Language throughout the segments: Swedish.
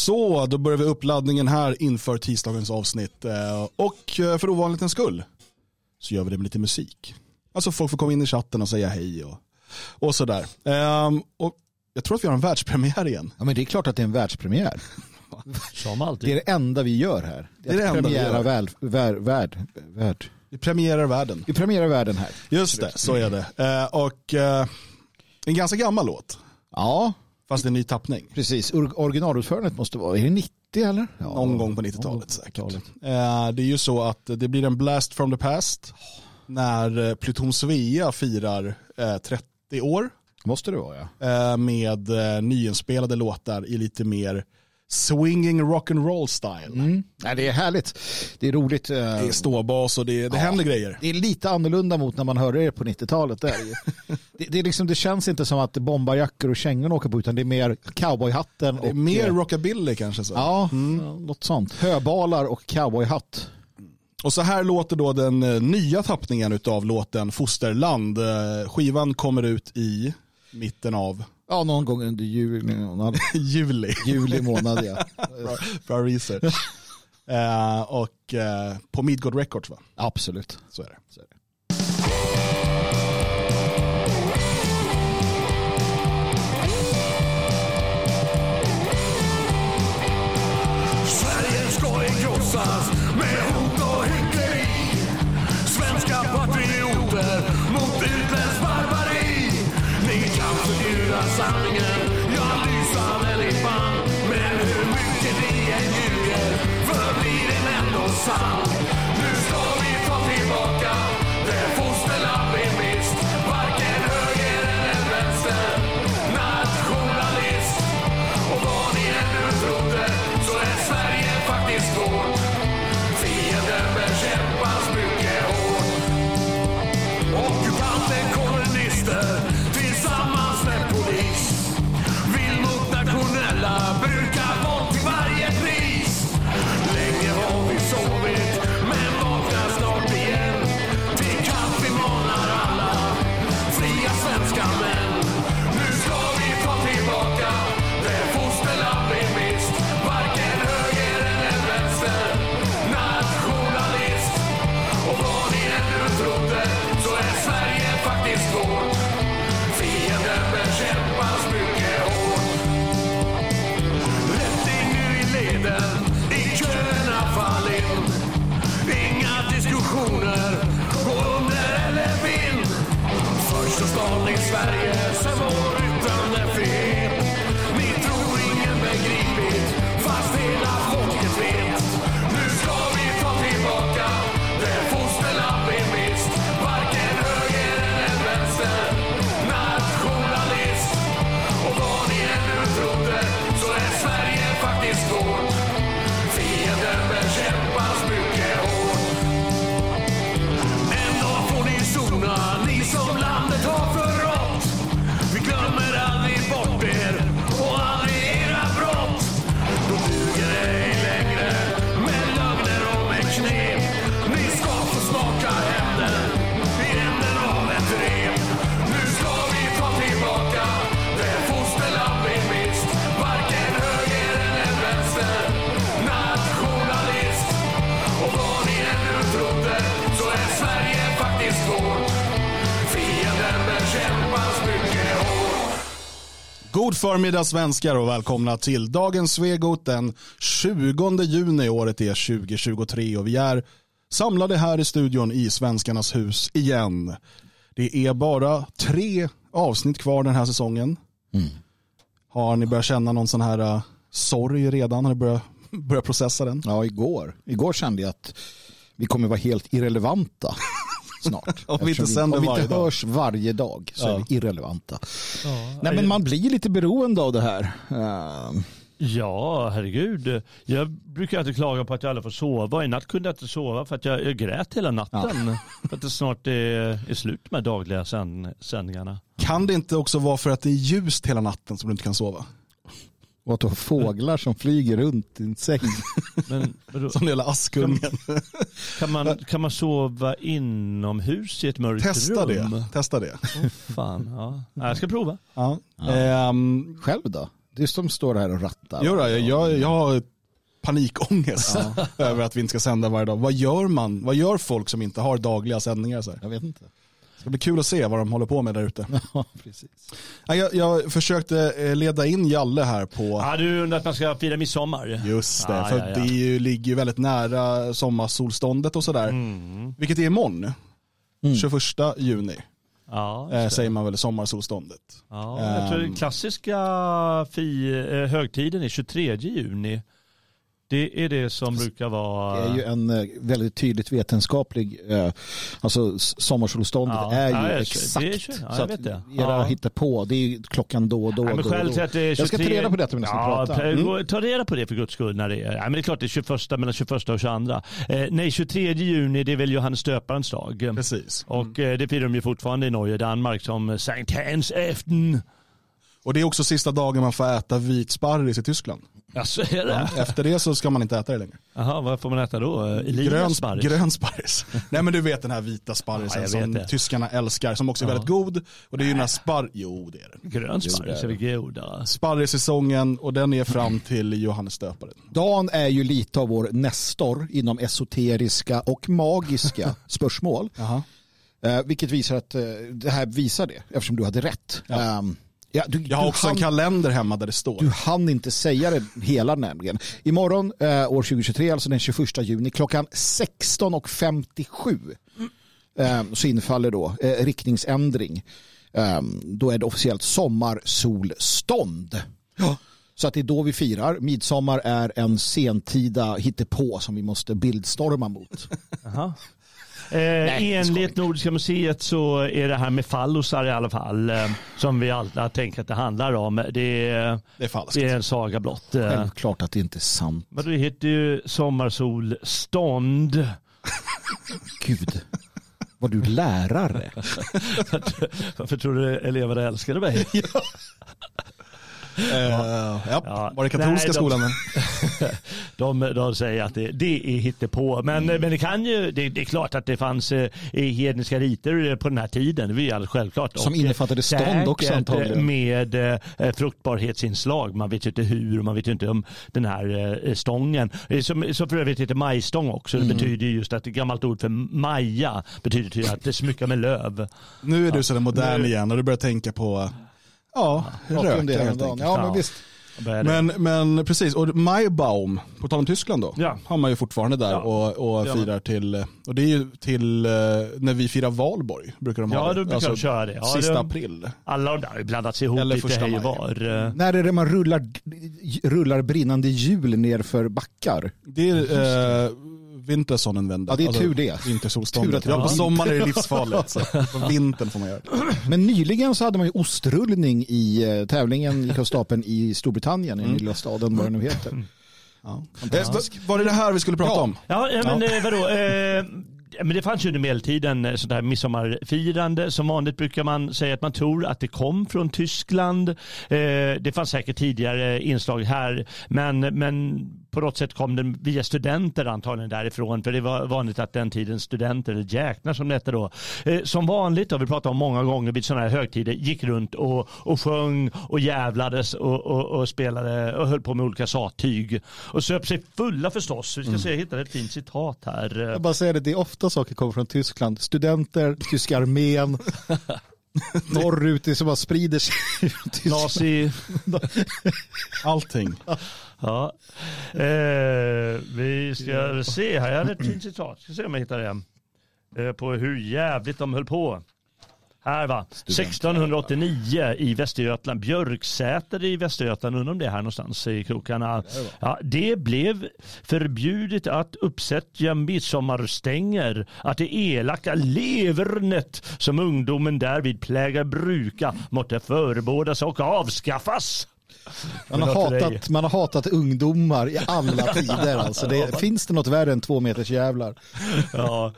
Så, då börjar vi uppladdningen här inför tisdagens avsnitt. Eh, Och eh, för ovanlighetens skull så gör vi det med lite musik. Alltså folk får komma in i chatten och säga hej och, och sådär. Ehm, Och jag tror att vi har en världspremiär igen. Ja, men det är klart att det är en världspremiär. Som Det alltid. är det enda vi gör här. Det är det enda vi gör. Väl, vär, värld, värld. Vi premierar världen. Vi premierar världen här. Just det, så är det. Eh, Och eh, en ganska gammal låt, Ja, fast en ny tappning. precis. Or- Originalutförandet måste vara, är det 90 eller? Ja, Någon gång på någon 90-talet gång på säkert. 90-talet. Eh, Det är ju så att det blir en blast from the past när eh, Pluton Svea firar eh, 30 år Måste det vara ja. eh, med eh, nyinspelade låtar i lite mer swinging rock'n'roll style. Mm. Nej, det är härligt. Det är roligt. eh, Det är ståbas och det, det händer grejer. Det är lite annorlunda mot när man hörde det på 90-talet. Där. Det, det, är liksom, det känns inte som att bombarjackor och kängor åker på utan det är mer cowboyhatten. Det är och, mer eh, rockabilly kanske. Så. Ja, något sånt. Höbalar och cowboyhatt. Och så här låter då den eh, nya tappningen av låten Fosterland. Skivan kommer ut i mitten av Ja, någon gång under juli månad. juli. Juli månad ja. bra, bra research. Eh, och eh, på Midgård Records va? Absolut. Så är det. Så är det. Sverige ska krossas förbjuda sanningen, ja lyser den i. Men hur mycket vi än ljuger förblir den ändå sann. Förmiddag svenskar och välkomna till dagens Svegot den 20 juni. Året är 2023 och vi är samlade här i studion i Svenskarnas hus igen. Det är bara tre avsnitt kvar den här säsongen. Har ni börjat känna någon sån här uh, sorg redan? Har ni börjat, börjat processa den? Ja, igår. Igår kände jag att vi kommer vara helt irrelevanta snart. Om vi inte sänder om vi varje inte dag. hörs varje dag så Ja. är vi irrelevanta. Nej, men man blir lite beroende av det här. Ehm, Ja, herregud. Jag brukar alltid klaga på att jag aldrig får sova. I natt kunde jag inte sova för att jag, jag grät hela natten. För att det snart är, är slut med dagliga sänd, sändningarna. Kan det inte också vara för att det är ljust hela natten som du inte kan sova? Och att du har fåglar som flyger runt i din säng. Men vadå? Som jävla Askungen. kan, man, kan man sova inomhus i ett mörkt Testa rum? det. Testa det. Åh, fan, ja. Jag ska prova. Ja. Ehm, Själv då? Du som står här och rattar. Jo, då, jag, jag, jag har panikångest över att vi inte ska sända varje dag. Vad gör man? Vad gör folk som inte har dagliga sändningar? Så här? Jag vet inte. Det ska bli kul att se vad de håller på med där ute. Ja, precis. Jag, jag försökte eh, leda in Jalle här på Ja, du undrar att man ska fira midsommar? just det, Ja, för ja, ja. det ju, ligger ju väldigt nära sommarsolståndet och sådär. Mm. Vilket är imorgon, 21 juni, Ja, eh, säger man väl sommarsolståndet. ja, jag tror Ehm. den klassiska fi, eh, högtiden är 23 juni. Det är det som brukar vara... Det är ju en eh, väldigt tydligt vetenskaplig, eh, alltså sommarsolståndet Ja, är ju ja, jag- exakt. är ju- ja, så jag att vet det. era Ja. hittar på, det är ju klockan då och då. Nej, men då, då. att det är 23... Jag ska ta reda på detta medan vi ja, pratar. Mm. Ta reda på det för guds skull när det är. Ja, men det är klart det är 21, mellan 21 och 22. Eh, nej, 23 juni det är väl Johannes döparens dag. Precis. Och eh, det firar de ju fortfarande i Norge och Danmark som Sankt Hans afton. Och det är också sista dagen man får äta vit sparris i Tyskland. Alltså, är det? Efter det så ska man inte äta det längre. Jaha, vad får man äta då? Eh, Grön, sparris? grön sparris. Nej men du vet den här vita Ja, sparrisen vet som det. tyskarna älskar, som också är Ja. väldigt god. Och det är ju den här spar... Jo det är det. Grön sparris är väl goda? Sparrissäsongen och den är fram till Johannes döparen. Dan är ju lite av vår nestor inom esoteriska och magiska spörsmål. Jaha. Eh, vilket visar att eh, det här visar det, eftersom du hade rätt. Ja. Ja, du, Jag har också hann- en kalender hemma där det står. Du hann inte säga det hela nämligen. Imorgon eh, år 2023, alltså den 21 juni, klockan 16.57 eh, så infaller då eh, riktningsändring. Eh, då är det officiellt sommarsolstånd. Ja. Så att det är då vi firar. Midsommar är en sentida hittepå som vi måste bildstorma mot. Eh, enligt Nordiska museet så är det här med fallosar i alla fall eh, som vi alla tänker att det handlar om. Det är, Det är falskt. det är en saga blott. Eh, Självklart att det inte är sant. men det heter ju sommarsolstånd. Gud, vad du lärare. Varför tror du eleverna älskade mig? ja. Ja. Var det katolska Nej, de- skolan? men? De, de säger att det, det är hittepå. Men, Mm. men det kan ju, det, det är klart att det fanns eh, hedniska riter på den här tiden. Det är alldeles självklart. Som Och, innefattade stånd också antagligen. eh, Med eh, fruktbarhetsinslag. Man vet ju inte hur, man vet ju inte om den här eh, stången. Eh, Som, som för övrigt heter majstång också. Mm. Det betyder ju just att ett gammalt ord för maja betyder att det smyckar med löv. Nu är du så modern Nu- igen och du börjar tänka på ja, om det helt enkelt. Ja, men Ja. visst. Men, men precis, och Maibaum, på tal om Tyskland då, Ja. har man ju fortfarande där Ja. och, och Ja. firar till, och det är ju till eh, när vi firar valborg, brukar de ha Ja, det. då brukar de köra det. Ja, sista det- april. Alla har ju blandats ihop Eller lite första hej var. Eh, När är det man rullar, rullar brinnande hjul ner för backar? Det är eh, Vintersonnenwende. Ja, det är tur det. Tur att Vintersolståndet. det Ja, var på sommaren är det livsfarligt. Så på vintern får man göra det. Men nyligen så hade man ju ostrullning i eh, tävlingen gick av stapeln i Storbritannien, i den lilla staden, vad det nu heter. Ja. Eh, var det det här vi skulle prata Ja. om? Ja, eh, men eh, vadå? Eh, men det fanns ju under medeltiden sånt här midsommarfirande. Som vanligt brukar man säga att man tror att det kom från Tyskland. Eh, det fanns säkert tidigare inslag här, men, men på något sätt kom den via studenter antagligen därifrån. För det var vanligt att den tidens studenter, eller jäknar som det hette då, eh, som vanligt, har vi pratat om många gånger vid sådana här högtider, gick runt och, och sjöng och jävlades och, och, och spelade och höll på med olika sattyg. Och söp sig fulla förstås. Vi ska se, jag hittade ett fint citat här. Jag bara säger det, det är ofta saker kommer från Tyskland. Studenter, tyska armén, norrut, det som bara sprider sig. Nazi. Allting. Ja. Eh, vi ska se här. Jag hade ett fint citat. Ska se om jag hittar det. Eh, på hur jävligt de höll på. Här va. 1689 i Västergötland. Björksäter i Västergötland. Undrar om det är här någonstans i krokarna. Ja, det blev förbjudet att uppsätta midsommarstänger. Att det elaka levernet som ungdomen därvid plägar bruka måtte förebådas och avskaffas. Man har, Det hatat, man har hatat ungdomar i alla tider. Alltså det, finns det något värre än två meters jävlar? Ja.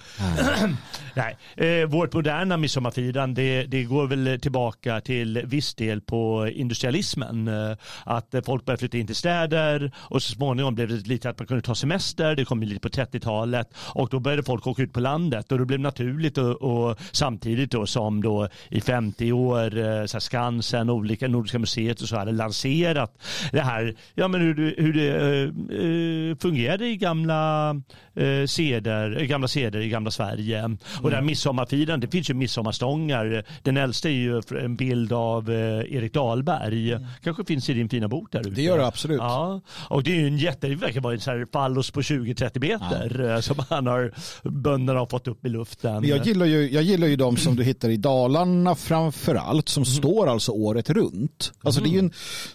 Nej, eh, vårt moderna midsommarfirande det, det går väl tillbaka till viss del på industrialismen. Eh, att folk började flytta in till städer och så småningom blev det lite att man kunde ta semester. Det kom ju lite på 30-talet och då började folk åka ut på landet och då blev det naturligt och, och samtidigt då som då i 50 år eh, så här Skansen, olika Nordiska museet och så hade lanserat analyserat det här, ja men hur, det- hur det eh, eh, fungerade i gamla eh, seder, eh, gamla seder i gamla Sverige. Och det här midsommarfirandet, det finns ju midsommarstångar. Den äldsta är ju en bild av eh, Erik Dahlberg. Kanske finns i din fina bok där ute. Det gör det absolut. Ja, och det är ju en jätte, det verkar vara en sån här fallos på 20-30 meter eh, som han har, bönderna har fått upp i luften. Men jag gillar, ju, jag gillar ju de som du hittar i Dalarna framför allt som står alltså året runt. Alltså det är ju en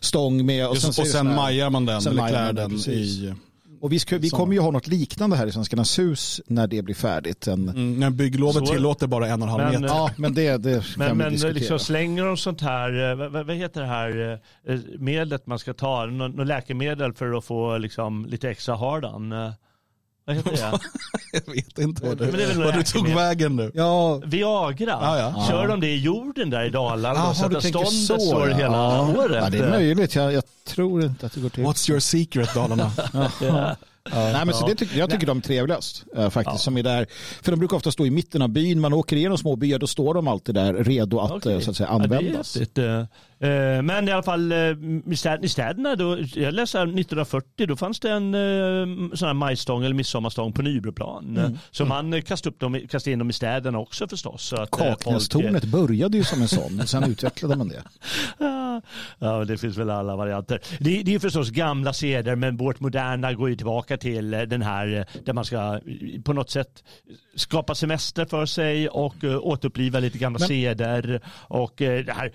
stång med... Och, så är och sen majar man den sen eller klär den, i... Och vi, ska, vi kommer ju ha något liknande här i Svenskarnas hus när det blir färdigt. En, Mm, när bygglovet Så- tillåter bara en och en halv Men, meter. Ja, men det, det kan Men, vi men diskutera. liksom slänger de sånt här, eh, vad, vad- heter det här eh, medlet man ska ta, Nå- något läkemedel för att få liksom lite extra hardan? Vad heter det? Jag vet inte vad Men det är du, väl vad du tog läkemedel. vägen nu. Ja, Viagra? Ja, ja. Kör de det i jorden där i Dalarna Jaha, så att du tänker ståndet så, står ja. hela Ja. året? ja, det är möjligt. Jag, jag tror inte att det går till. What's your secret Dalarna? Ja. Nej, men så det tycker, jag tycker de är trevligast eh, faktiskt. Som är där. För de brukar ofta stå i mitten av byn. Man åker igenom små byar, då står de alltid där redo att, Okej. eh, så att säga, Ja, det är eh. Men i alla fall eh, i städ- i städerna, då, jag läste här 1940, då fanns det en eh, sån här majstång eller midsommarstång på Nybroplan. Mm. Så man eh, kastade, upp dem, kastade in dem i städerna också förstås. Så att, eh, folk, Kaknästornet började ju som en sån, och sen utvecklade man det. Ja, det finns väl alla varianter. Det, det är förstås gamla seder, men vårt moderna går ju tillbaka till den här där man ska på något sätt skapa semester för sig och återuppliva lite gamla Men- seder. Och det här,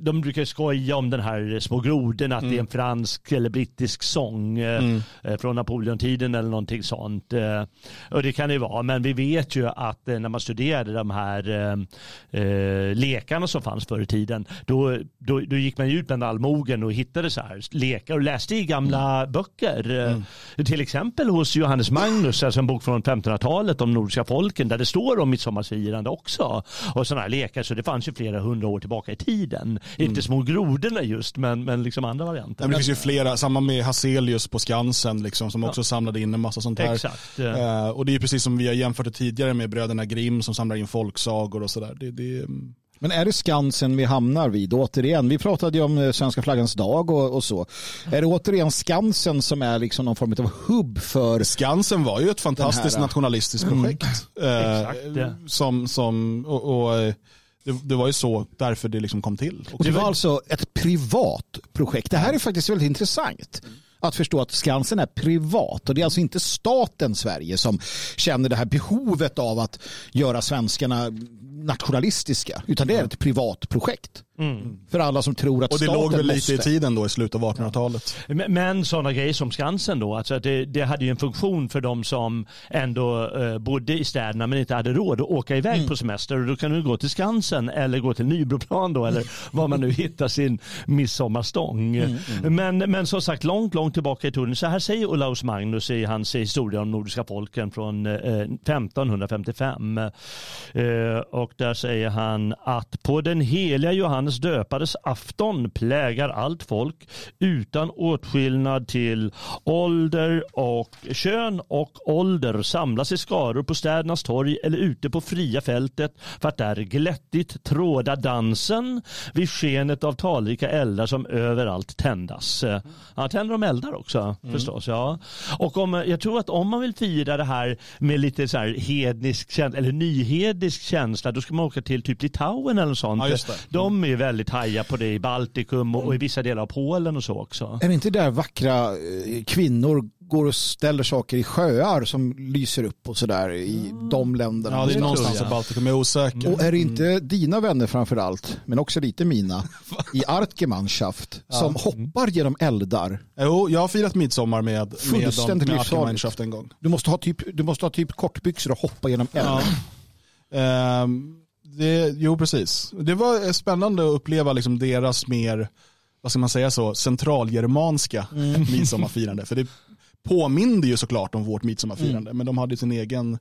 de brukar ju skoja om den här små grodorna, att det är en fransk eller brittisk sång eh, eh, från Napoleontiden eller någonting sånt. Eh, och det kan det ju vara, men vi vet ju att när man studerade de här eh, lekarna som fanns förr i tiden, då, då, då gick man ut bland allmogen och hittade så här lekar och läste i gamla böcker. Eh, Till exempel hos Johannes Magnus, alltså en bok från 1500-talet om nordiska folken, där det står om midsommarfirande också. Och sådana här lekar, så det fanns ju flera hundra år tillbaka i tiden. Inte små grodorna just, men, men liksom andra varianter. Men det finns ju flera, samma med Hazelius på Skansen liksom, som också samlade in en massa sånt här. Exakt. Eh, och det är ju precis som vi har jämfört det tidigare med bröderna Grimm som samlar in folksagor och sådär. Det, det, Men är det Skansen vi hamnar vid återigen? Vi pratade ju om eh, svenska flaggans dag och, och så. Är det återigen Skansen som är liksom någon form av hubb för... Skansen var ju ett fantastiskt här- nationalistiskt projekt. Eh, Exakt, ja. som, som, och, och, eh, det, det var ju så därför det liksom kom till. Och det var alltså ett privat projekt. Det här är faktiskt väldigt intressant. Att förstå att Skansen är privat och det är alltså inte staten Sverige som känner det här behovet av att göra svenskarna nationalistiska utan det är ett privat projekt. För alla som tror att Och det staten låg väl lite måste. i tiden då i slutet av 1800-talet. Men, men sådana grejer som Skansen då, alltså att det, det hade ju en funktion för de som ändå eh, bodde i städerna men inte hade råd att åka iväg Mm. på semester. Och då kan du gå till Skansen eller gå till Nybroplan då eller var man nu hittar sin midsommarstång. Mm, Men, men som sagt långt, långt tillbaka i tiden. Så här säger Olaus Magnus i hans historia om nordiska folken från eh, 1555. Eh, och där säger han att på den heliga Johannes döpares afton plägar allt folk utan åtskillnad till ålder och kön och ålder samlas i skaror på städernas torg eller ute på fria fältet för att där glättigt tråda dansen vid skenet av talrika eldar som överallt tändas. Ja, tänder de eldar också förstås. Ja. Och om, jag tror att om man vill fira det här med lite så här hednisk eller nyhednisk känsla, då ska man åka till typ Litauen eller sånt. Ja. De är ju väldigt haja på det i Baltikum och, och i vissa delar av Polen och så också. Är det inte där vackra eh, kvinnor går och ställer saker i sjöar som lyser upp och sådär i de länderna? Ja, det är någonstans i Baltikum, jag är osäker. Och är det inte dina vänner framför allt, men också lite mina, i Artgemeinschaft som hoppar genom eldar? Jo, jag har firat midsommar med, med, dem- med. Artgemeinschaft en gång. Du måste ha typ, du måste ha typ kortbyxor och hoppa genom eld. Ja. Ehm, det, jo, precis. Det var spännande att uppleva liksom deras mer, vad ska man säga så, centralgermanska midsommarfirande. För det påminde ju såklart om vårt midsommarfirande, men de hade sin egen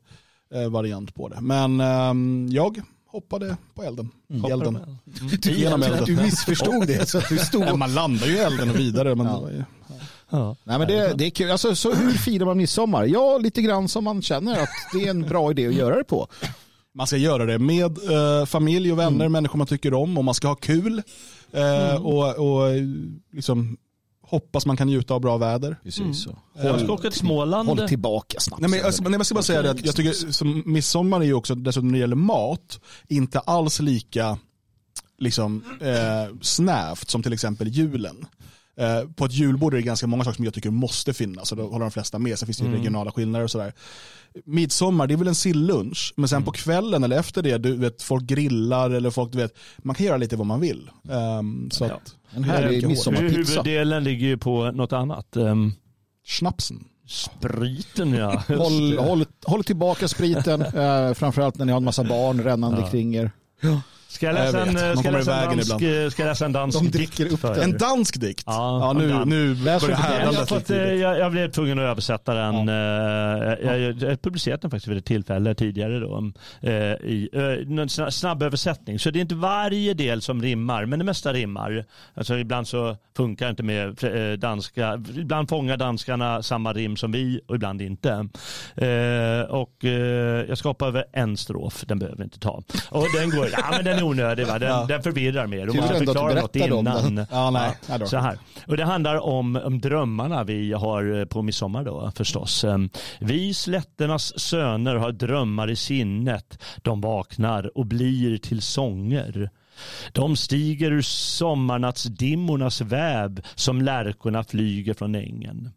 eh, variant på det. Men ehm, jag hoppade på elden. I elden. Du, Genom du, elden. du missförstod det. Så att du stod Ja, man landar ju i elden och vidare. Men ju- Ja. Nej, men det, det är kul. Alltså, så hur firar man midsommar? Ja, lite grann som man känner att det är en bra idé att göra det på. Man ska göra det med eh, familj och vänner, människor man tycker om och man ska ha kul. Eh, och och liksom, hoppas man kan njuta av bra väder. Precis så. Jag ska åka till Småland. Håll tillbaka snabbt. Nej, men, alltså, nej, men jag ska bara säga det att jag tycker som midsommar är ju också, dessutom när det gäller mat, inte alls lika liksom, eh, snävt som till exempel julen. Eh, på ett julbord är det ganska många saker som jag tycker måste finnas och då håller de flesta med. Sen finns det ju regionala skillnader och sådär. Midsommar, det är väl en sillunch, men sen på kvällen eller efter det, du vet, folk grillar eller folk, du vet, man kan göra lite vad man vill. Ehm, så Ja. att, En härlig midsommarpizza. Huvuddelen ligger ju på något annat. Um, snapsen. spriten ja. Håll, håll, håll tillbaka spriten, eh, framförallt när ni har en massa barn rännande Ja. kring er. Ska jag Jag läsa en, vet, man ska jag läsa en dansk, ibland. eh, ska jag läsa en dansk De dikt upp. En dansk dikt. Ja, Ja, nu, en nu börjar upp den. Jag, fått, eh, jag, jag blev tvungen att översätta den. eh, Jag, jag, jag publicerat den faktiskt vid ett tillfälle tidigare. Då, eh, i, eh, en sna- snabb översättning. Så det är inte varje del som rimmar, men det mesta rimmar. Alltså ibland så funkar det inte med eh, danska. Ibland fångar danskarna samma rim som vi och ibland inte. Eh, Och eh, jag ska hoppa över en strof, den behöver vi inte ta. Och den går, ja men den är onödig va, den, Ja. den förvirrar mer. Ändå att du förklara något innan. Ja, nej. då. Så här. Och det handlar om, om drömmarna vi har eh, på midsommar då förstås. Eh, Vi slätternas söner har drömmar i sinnet. De vaknar och blir till sånger. De stiger ur sommarnattsdimmornas väv som lärkorna flyger från ängen.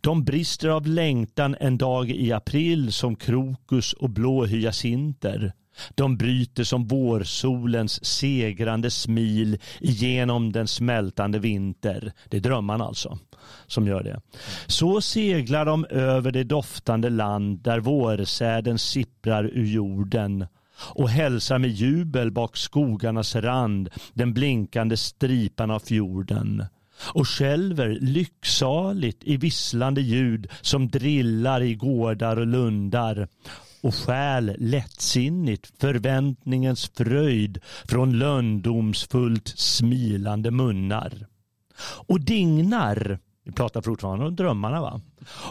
De brister av längtan en dag i april som krokus och blå hyacinter. De bryter som vårsolens segrande smil igenom den smältande vinter. Det är drömmarna alltså som gör det. Så seglar de över det doftande land där vårsäden sipprar ur jorden och hälsar med jubel bak skogarnas rand den blinkande stripan av fjorden och skälver lycksaligt i visslande ljud som drillar i gårdar och lundar och stjäl lättsinnigt förväntningens fröjd från löndomsfullt smilande munnar. Och dignar, vi pratar fortfarande om drömmarna va?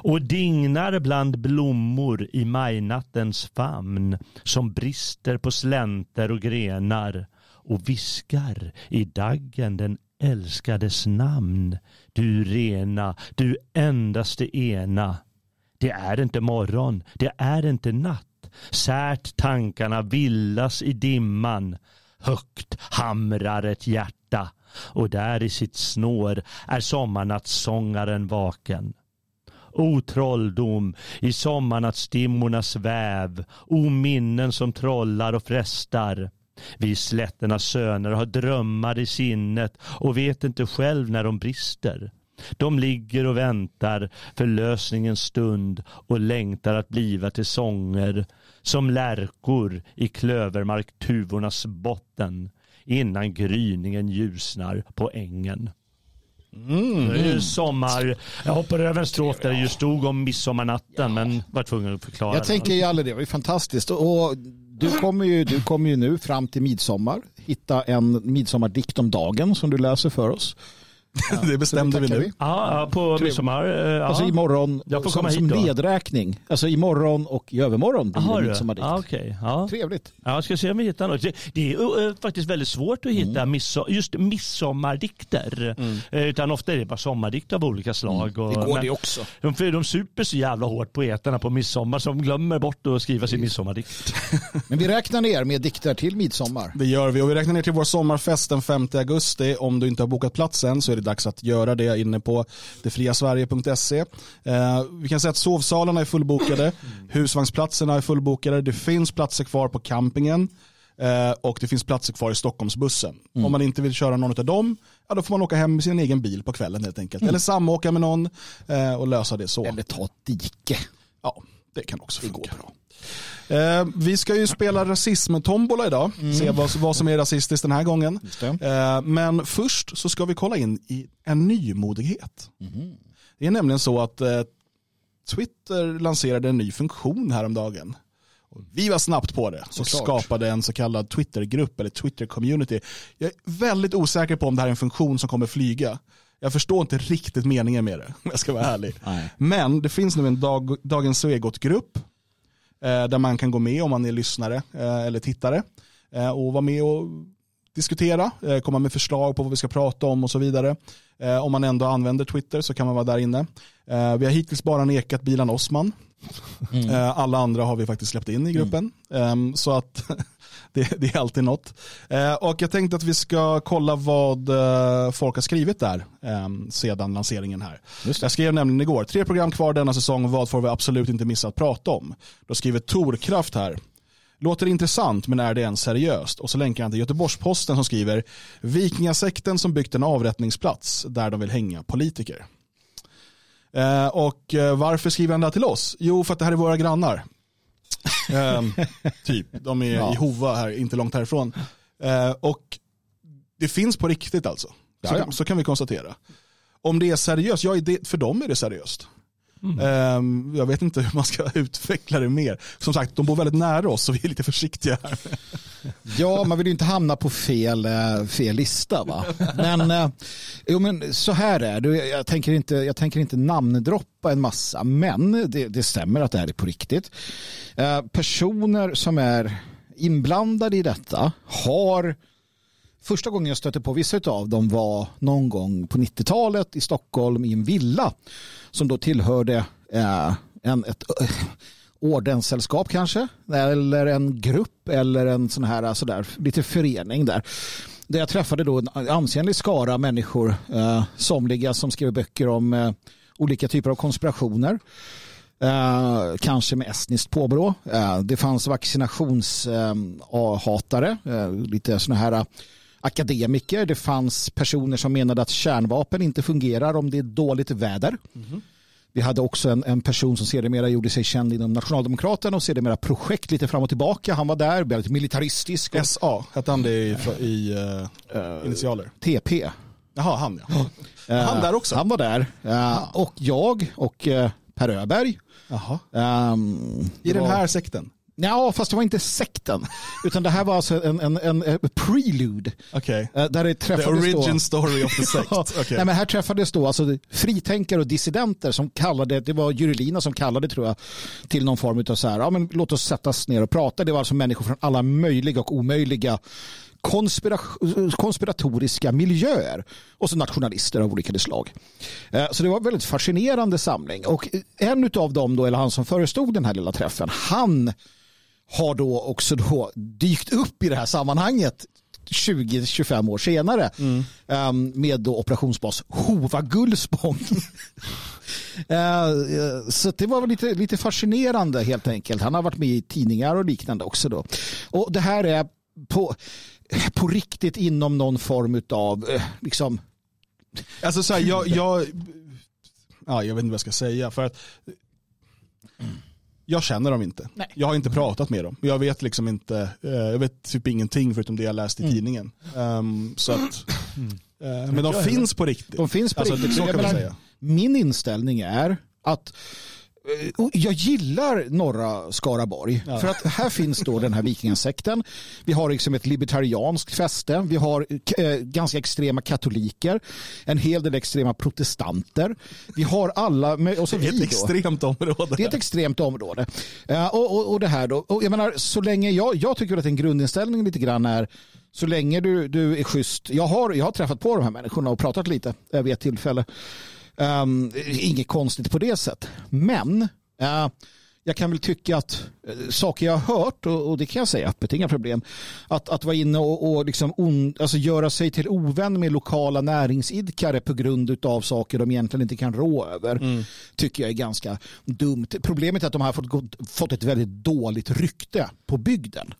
Och dignar bland blommor i majnattens famn som brister på slänter och grenar och viskar i daggen den älskades namn. Du rena, du endaste ena. Det är inte morgon, det är inte natt. Särt tankarna villas i dimman. Högt hamrar ett hjärta och där i sitt snår är sommarnattssångaren vaken. O trolldom i sommarnattsdimmornas väv, o minnen som trollar och frestar. Vi slätternas söner har drömmar i sinnet och vet inte själv när de brister. De ligger och väntar för lösningens stund och längtar att bliva till sånger som lärkor i klövermarktuvornas botten innan gryningen ljusnar på ängen. Mm. Det är ju sommar. Jag hoppar över en strof där det just stod om midsommarnatten men var tvungen att förklara. Jag tänker ju det, det var ju fantastiskt. Och du kommer ju, du kommer ju nu fram till midsommar hitta en midsommardikt om dagen som du läser för oss. det bestämde vi tackar nu. vi. Ja, på midsommar. eh, Ja. Alltså imorgon, Jag får som, komma som hit då. nedräkning. Alltså imorgon och i övermorgon blir Jaha, det midsommardikt. Ja, okej. Ja. Trevligt. Ja, jag ska se om vi hittar något. Det, det är uh, faktiskt väldigt svårt att hitta Mm. midso- just midsommardikter. Eh, Utan ofta är det bara sommardikter av olika slag. Och, Mm. Det går men det också. De, för de super så jävla hårt poeterna på midsommar de glömmer bort att skriva sin midsommardikt. Men vi räknar ner med dikter till midsommar. Det gör vi och vi räknar ner till vår sommarfest den 5 augusti. Om du inte har bokat plats än så är det dags att göra det inne på detfriasverige.se. Eh, vi kan säga att sovsalarna är fullbokade, husvagnsplatserna är fullbokade, det finns platser kvar på campingen eh, och det finns platser kvar i Stockholmsbussen. Om man inte vill köra någon av dem, ja, då får man åka hem med sin egen bil på kvällen helt enkelt. Eller samåka med någon eh, och lösa det så. Eller ta ett dike. Ja, det kan också funka. bra. Eh, vi ska ju spela rasism-tombola idag, se vad, vad som är rasistiskt den här gången. Eh, men först så ska vi kolla in i en nymodighet. Det är nämligen så att eh, Twitter lanserade en ny funktion häromdagen. Och vi var snabbt på det och skapade en så kallad Twittergrupp eller Twitter-community. Jag är väldigt osäker på om det här är en funktion som kommer flyga. Jag förstår inte riktigt meningen med det, om jag ska vara ärlig. Nej. Men det finns nu en dag, Dagens Svegot-grupp eh, där man kan gå med om man är lyssnare eh, eller tittare eh, och vara med och diskutera, eh, komma med förslag på vad vi ska prata om och så vidare. Eh, om man ändå använder Twitter så kan man vara där inne. Eh, vi har hittills bara nekat Bilan Osman. Eh, alla andra har vi faktiskt släppt in i gruppen. Ehm, så att det, det är alltid något. Och jag tänkte att vi ska kolla vad folk har skrivit där ehm, sedan lanseringen här. Jag skrev nämligen igår, tre program kvar denna säsong, vad får vi absolut inte missa att prata om? Då skriver Torkraft här, Låter intressant men är det ens seriöst? Och så länkar han till Göteborgs-Posten som skriver Vikingasekten som byggt en avrättningsplats där de vill hänga politiker. Eh, och eh, varför skriver han det här till oss? Jo, för att det här är våra grannar. Ehm, typ, de är Ja. i Hova här, inte långt härifrån. Eh, och det finns på riktigt alltså. Så, så kan vi konstatera. Om det är seriöst, ja, det, för dem är det seriöst. Ehm, jag vet inte hur man ska utveckla det mer. Som sagt, de bor väldigt nära oss så vi är lite försiktiga här. Ja, man vill ju inte hamna på fel, eh, fel lista. Va? Men, eh, jo, men så här är det. Jag tänker inte, jag tänker inte namndroppa en massa, men det, det stämmer att det här är på riktigt. Eh, personer som är inblandade i detta har Första gången jag stötte på vissa av dem var någon gång på 90-talet i Stockholm i en villa som då tillhörde eh, en, ett eh, ordenssällskap kanske eller en grupp eller en sån här eh, sådär, lite förening där. Där jag träffade då en ansenlig skara människor, eh, somliga som skrev böcker om eh, olika typer av konspirationer. Eh, kanske med estniskt påbrå. Eh, det fanns vaccinationshatare, eh, eh, lite sådana här eh, akademiker. Det fanns personer som menade att kärnvapen inte fungerar om det är dåligt väder. Vi hade också en, en person som sedermera gjorde sig känd inom Nationaldemokraterna och sedermera projekt lite fram och tillbaka. Han var där, väldigt militaristisk. Och SA, hette han det i, i eh, initialer? TP. Jaha, han ja. Han där också? Han var där. Eh, och jag och eh, Per Öberg. Ehm, I den var- här sekten? Ja, fast det var inte sekten. Utan det här var alltså en, en, en, en prelude. Okej. eh, Där det The träffades origin då... story of the sect. Okej. nej, men här träffades då alltså fritänkare och dissidenter som kallade, det var Jurelina som kallade tror jag, till någon form av så här, ja men låt oss sättas ner och prata. Det var alltså människor från alla möjliga och omöjliga konspira- konspiratoriska miljöer och så nationalister av olika slag. Eh, Så det var en väldigt fascinerande samling och en av dem då, eller han som förestod den här lilla träffen, han har då också då dykt upp i det här sammanhanget 20-25 år senare um, med då operationsbas Hova Gullspång. Eh, eh, så det var väl lite, lite fascinerande helt enkelt. Han har varit med i tidningar och liknande också då. Och det här är på, på riktigt inom någon form av liksom Alltså så här, jag, jag, ja, jag vet inte vad jag ska säga. För att jag känner dem inte. Nej. Jag har inte pratat med dem. Jag vet liksom inte, eh, jag vet typ ingenting förutom det jag läst i Mm. tidningen. Ehm, så att, eh, men de finns på riktigt. De finns på Alltså, riktigt. så kan menar, säga. Min inställning är att jag gillar norra Skaraborg. För att här finns då den här vikingasekten. Vi har liksom ett libertarianskt fäste. Vi har eh, ganska extrema katoliker. En hel del extrema protestanter. Vi har alla, och så Det är ett extremt område. Det är ett extremt område. Eh, och, och, och det här då. Och jag menar, så länge jag, jag tycker att en grundinställning lite grann är så länge du, du är schysst. Jag har, jag har träffat på de här människorna och pratat lite eh, vid ett tillfälle. Um, inget konstigt på det sättet. Men eh, jag kan väl tycka att eh, saker jag har hört, och, och det kan jag säga öppet, inga problem, att, att vara inne och, och liksom on, alltså göra sig till ovän med lokala näringsidkare på grund av saker de egentligen inte kan rå över, tycker jag är ganska dumt. Problemet är att de har fått, fått ett väldigt dåligt rykte på bygden.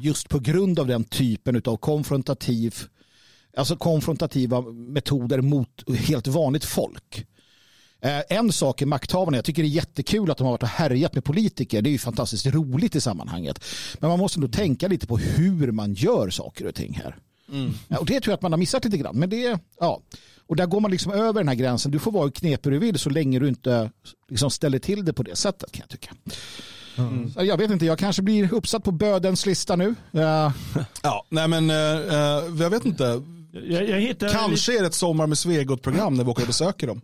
Just på grund av den typen av konfrontativ alltså konfrontativa metoder mot helt vanligt folk. Eh, En sak är makthavarna. Jag tycker det är jättekul att de har varit och härjat med politiker. Det är ju fantastiskt roligt i sammanhanget. Men man måste nog tänka lite på hur man gör saker och ting här. Ja, och det tror jag att man har missat lite grann. Men det, ja. Och där går man liksom över den här gränsen. Du får vara hur knepig du vill så länge du inte liksom ställer till det på det sättet kan jag tycka. Så Jag vet inte, jag kanske blir uppsatt på bödens lista nu. Eh, Ja, nej men eh, jag vet inte. Jag, jag Kanske är det ett Sommar med Svegot-program när vi åker och besöker dem.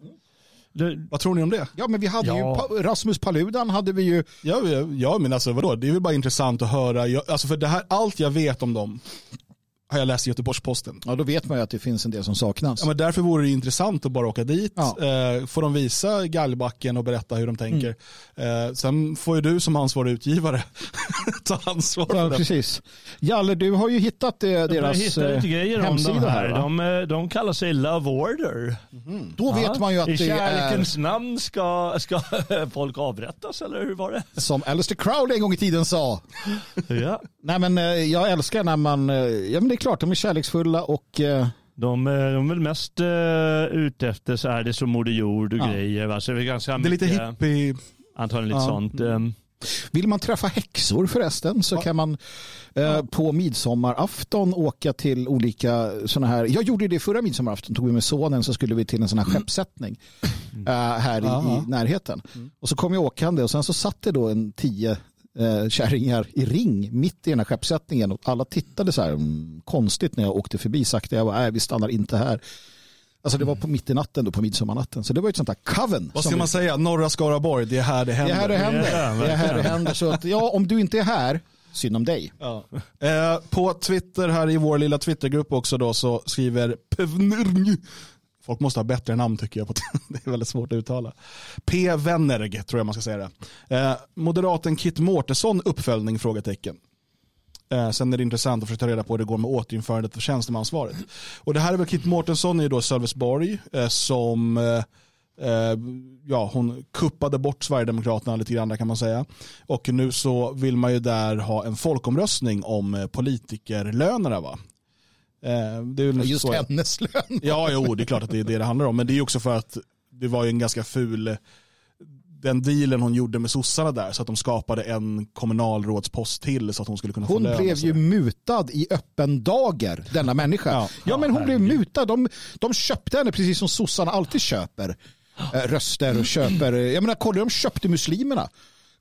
lite- Vad tror ni om det? Ja, men vi hade Ja. ju Pa- Rasmus Paludan hade vi ju. Ja, ja, ja men alltså vadå, det är väl bara intressant att höra. Jag, alltså för det här, allt jag vet om dem har jag läst i Göteborgs-Posten. Ja, då vet man ju att det finns en del som saknas. Ja, men därför vore det intressant att bara åka dit, Ja. eh, får de visa galgbacken och berätta hur de tänker. Eh, sen får ju du som ansvarig utgivare ta ansvar Ja, det. precis. Jalle, du har ju hittat eh, Jag deras lite eh, grejer om hemsida de här. här. de, eh, de kallar sig Love Order. Då vet man ju att I det är kärlekens namn ska, ska folk avrättas, eller hur var det? som Alistair Crowley en gång i tiden sa. Ja. Nej men eh, jag älskar när man, eh, ja men det klart de är kärleksfulla och eh, De, eh, de är väl mest uh, ute efter så här, det som Moder Jord och Ja. grejer. Va? Så det är ganska Det är lite hippie. antagligen lite Ja. sånt. ehm. vill man träffa häxor förresten så kan man eh, på midsommarafton åka till olika sådana här, jag gjorde det förra midsommarafton, tog vi med sonen så skulle vi till en sån här skeppssättning eh, här i, Ja. i närheten. Och så kom jag åkande och sen så satt det då en tio eh, kärringar i ring mitt i den här skeppssättningen och alla tittade så här mm, konstigt när jag åkte förbi sakta. Jag bara, nej vi stannar inte här. Alltså det var på mitt i natten då på midsommarnatten. Så det var ett sånt där coven. Vad ska vi- man säga? Norra Skaraborg, det är här det Det händer. är här det händer. Ja, Det är här det händer. Så att, ja, om du inte är här, synd om dig. Ja. Eh, på Twitter här i vår lilla Twittergrupp också då så skriver Pevnirng. Folk måste ha bättre namn tycker jag. Det är väldigt svårt att uttala. P. Wennerg tror jag man ska säga det. Eh, moderaten Kit Mårtensson uppföljning? Frågetecken. Eh, sen är det intressant att försöka ta reda på hur det går med återinförandet av tjänstemansvaret. Och det här är väl Kit Mårtensson i då Sölvesborg eh, som eh, eh, ja, hon kuppade bort Sverigedemokraterna lite grann där kan man säga. Och nu så vill man ju där ha en folkomröstning om eh, politikerlönerna va? Eh, det är Just så, hennes lön. Ja, jo, det är klart att det är det det handlar om. Men det är också för att det var ju en ganska ful den dealen hon gjorde med sossarna där så att de skapade en kommunalrådspost till så att hon skulle kunna få Hon lön. och blev ju mutad i öppen dager, denna människa. Ja, Ja. men hon blev mutad. De, de köpte henne precis som sossarna alltid köper eh, röster och köper. Jag menar, kolla de köpte muslimerna.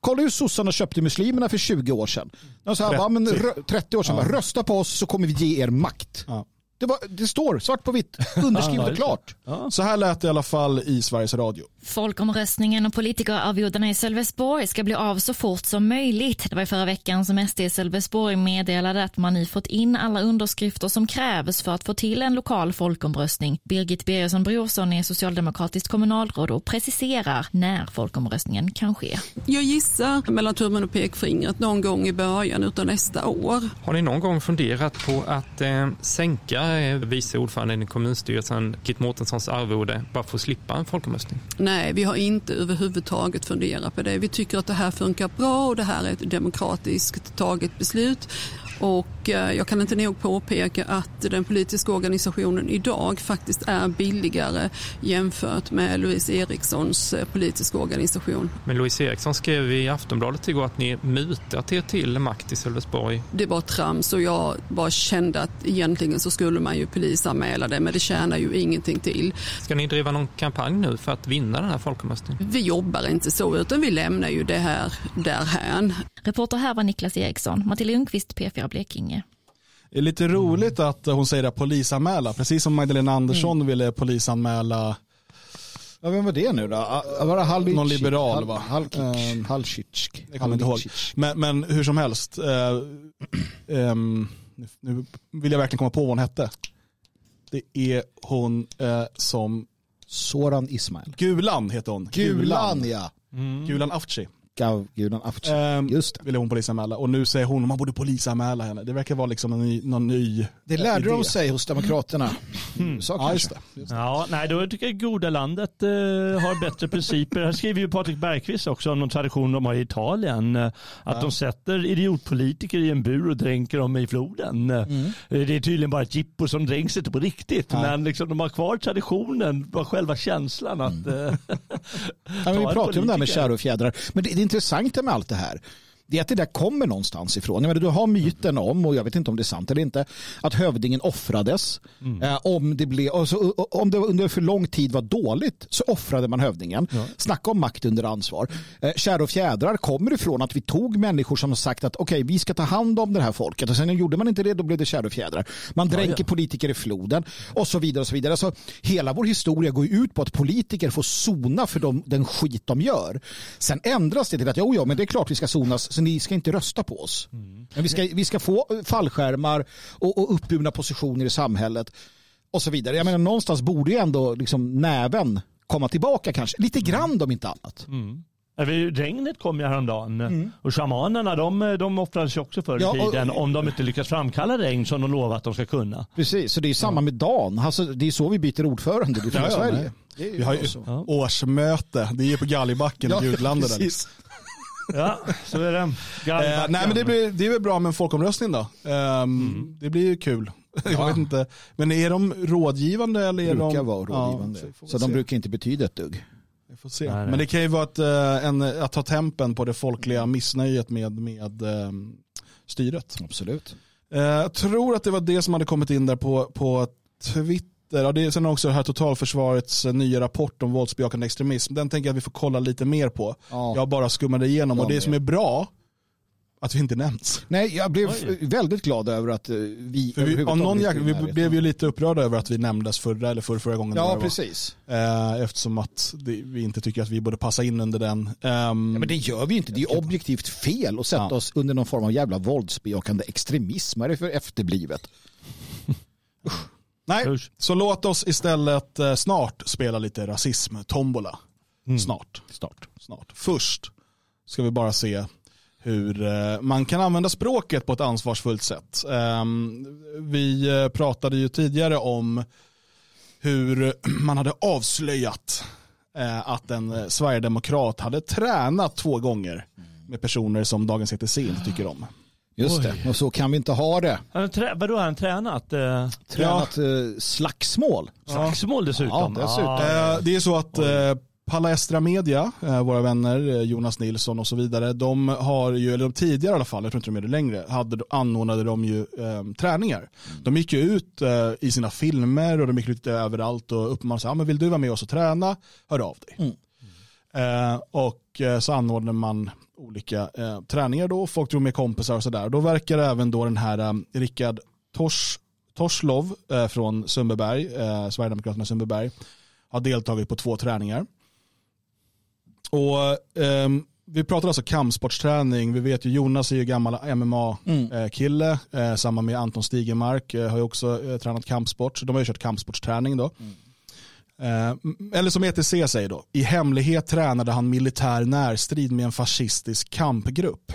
Kolla hur sossarna köpte muslimerna för 20 år sedan. De sa, 30. Va, men, rö- 30 år sedan, bara, rösta på oss så kommer vi ge er makt. Ja. Det, var, det står svart på vitt, underskrivet och klart. Så här lät det i alla fall i Sveriges Radio. Folkomröstningen och politikerarvodena i Sölvesborg ska bli av så fort som möjligt. Det var i förra veckan som SD i Sölvesborg meddelade att man nu fått in alla underskrifter som krävs för att få till en lokal folkomröstning. Birgit Birgersson Brorsson är socialdemokratiskt kommunalråd och preciserar när folkomröstningen kan ske. Jag gissar mellan tummen och pekfingret någon gång i början utav nästa år. Har ni någon gång funderat på att eh, sänka eh, vice ordföranden i kommunstyrelsen Kit Mårtenssons arvode bara för att slippa en folkomröstning? Nej, vi har inte överhuvudtaget funderat på det. Vi tycker att det här funkar bra och det här är ett demokratiskt taget beslut. Och eh, jag kan inte nog påpeka att den politiska organisationen idag faktiskt är billigare jämfört med Louise Erikssons eh, politiska organisation. Men Louise Eriksson skrev i Aftonbladet igår att ni mutat er till makt i Sölvesborg. Det var trams och jag bara kände att egentligen så skulle man ju polisanmäla det men det tjänar ju ingenting till. Ska ni driva någon kampanj nu för att vinna den här folkomröstningen? Vi jobbar inte så utan vi lämnar ju det här därhän. Reporter här var Niklas Eriksson, Matilda Lundqvist, P4 Blekinge. Det är lite roligt att hon säger att polisanmäla, precis som Magdalena Andersson ville polisanmäla Ja, vem var det nu då? Ah, Var det Halicic? Någon liberal, Hal- va? Halkic. Ehm, Halcic. Jag kommer inte ihåg. Men, men hur som helst, eh, ehm, nu- vill jag verkligen komma på vad hon hette. Det är hon eh, som, Soran Ismail. Gulan heter hon. Gulan ja. Gulan Avci. Gav Gulan Avci. Ehm, Just det. ville hon polisanmäla och nu säger hon att man borde polisanmäla henne. Det verkar vara liksom en ny, någon ny Det lärde idé. de sig hos Demokraterna. Så Ja, kanske. just det. Just det. Ja, nej, då tycker jag goda landet eh, har bättre principer. Här skriver ju Patrik Bergqvist också om någon tradition de har i Italien. eh, Att de sätter idiotpolitiker i en bur och dränker dem i floden. Eh, Det är tydligen bara ett jippo som dränks inte på riktigt. Men liksom, de har kvar traditionen, bara själva känslan att... eh, Ja, vi en pratar om det här med kärr och fjädrar. Men det, det intressanta med allt det här det är att det där kommer någonstans ifrån. Jag menar, du har myten om, och jag vet inte om det är sant eller inte, att hövdingen offrades. Eh, om, det blev, alltså, om det under för lång tid var dåligt så offrade man hövdingen. Snacka om makt under ansvar. Eh, kärr och fjädrar kommer ifrån att vi tog människor som har sagt att okej, vi ska ta hand om det här folket. Och sen gjorde man inte det, då blev det kärr och fjädrar. Man dränker politiker i floden och så vidare. och så vidare. Alltså, hela vår historia går ut på att politiker får sona för de, den skit de gör. Sen ändras det till att jo, ja, men det är klart vi ska sonas Alltså ni ska inte rösta på oss. Men vi ska, vi ska få fallskärmar och, och uppburna positioner i samhället och så vidare. Jag menar någonstans borde ju ändå liksom näven komma tillbaka kanske. Lite grann om inte annat. Ja, vi- Regnet kom ju häromdagen och shamanerna de, de offrades ju också förr i Ja, och- tiden om de inte lyckas framkalla regn som de lovar att de ska kunna. Precis, så det är samma med Dan. Alltså, det är så vi byter ordförande i Ja, ja, Sverige. nej. Det är ju Vi har ju årsmöte. Det är ju på Galgbacken i Gudlandet. Ja, så är det. Eh, Gallbacken. nej men det, blir, det är väl bra med en folkomröstning då. Ehm, Det blir ju kul. Jag vet inte. Men är de rådgivande eller är brukar de... vara rådgivande. Ja, så se. de brukar inte betyda ett dugg. Vi får se. Nej, nej. Men det kan ju vara ett, eh, en, att ta tempen på det folkliga missnöjet med, med ehm, styret. Absolut. Eh, Jag tror att det var det som hade kommit in där på, på Twitter. Ja, det är sen också det här totalförsvarets eh, nya rapport om våldsbejakande extremism. Den tänker jag att vi får kolla lite mer på. Ja. Jag bara skummade igenom och Jag det som är bra, att vi inte nämns. Nej, jag blev Oj. väldigt glad över att eh, vi För vi, av någon i vi blev ju lite upprörda över att vi nämndes förra eller förra, förra gången. Ja, precis. Eh, eftersom att det, vi inte tycker att vi borde passa in under den. Ehm, Ja, men det gör vi ju inte. Det är objektivt fel att sätta Ja. oss under någon form av jävla våldsbejakande extremism. Vad är det för efterblivet? nej, Usch. så låt oss istället eh, snart spela lite rasism-tombola. Snart. Start. snart. Först ska vi bara se hur eh, man kan använda språket på ett ansvarsfullt sätt. Ehm, Vi eh, pratade ju tidigare om hur man hade avslöjat eh, att en eh, sverigedemokrat hade tränat två gånger med personer som Dagens ETC inte tycker om. Just det, och så kan vi inte ha det. Han har trä- vadå har han tränat? Eh, Tränat eh, slagsmål. slagsmål dessutom? Ja, dessutom. Ah, Eh, Det är så att eh, Palestra Media, våra vänner Jonas Nilsson och så vidare, de har ju, eller de tidigare i alla fall, jag tror inte de är det längre, hade, anordnade de ju eh, träningar. De gick ju ut eh, i sina filmer och de gick ut överallt och uppmanade sig, ja, men vill du vara med oss och träna, hör av dig. Eh, och så anordnade man olika eh, träningar då, folk drog med kompisar och sådär. Då verkar även då den här eh, Rickard Tors, Torslov eh, från Sundbyberg, eh, Sverigedemokraterna Sundbyberg, har deltagit på två träningar. Och ehm, vi pratar alltså kampsportsträning. Vi vet ju Jonas är ju gammal MMA-kille. Eh, samma med Anton Stigemark eh, har ju också eh, tränat kampsport. De har ju kört kampsportsträning då. Eh, m- eller som ETC säger då, i hemlighet tränade han militär närstrid med en fascistisk kampgrupp.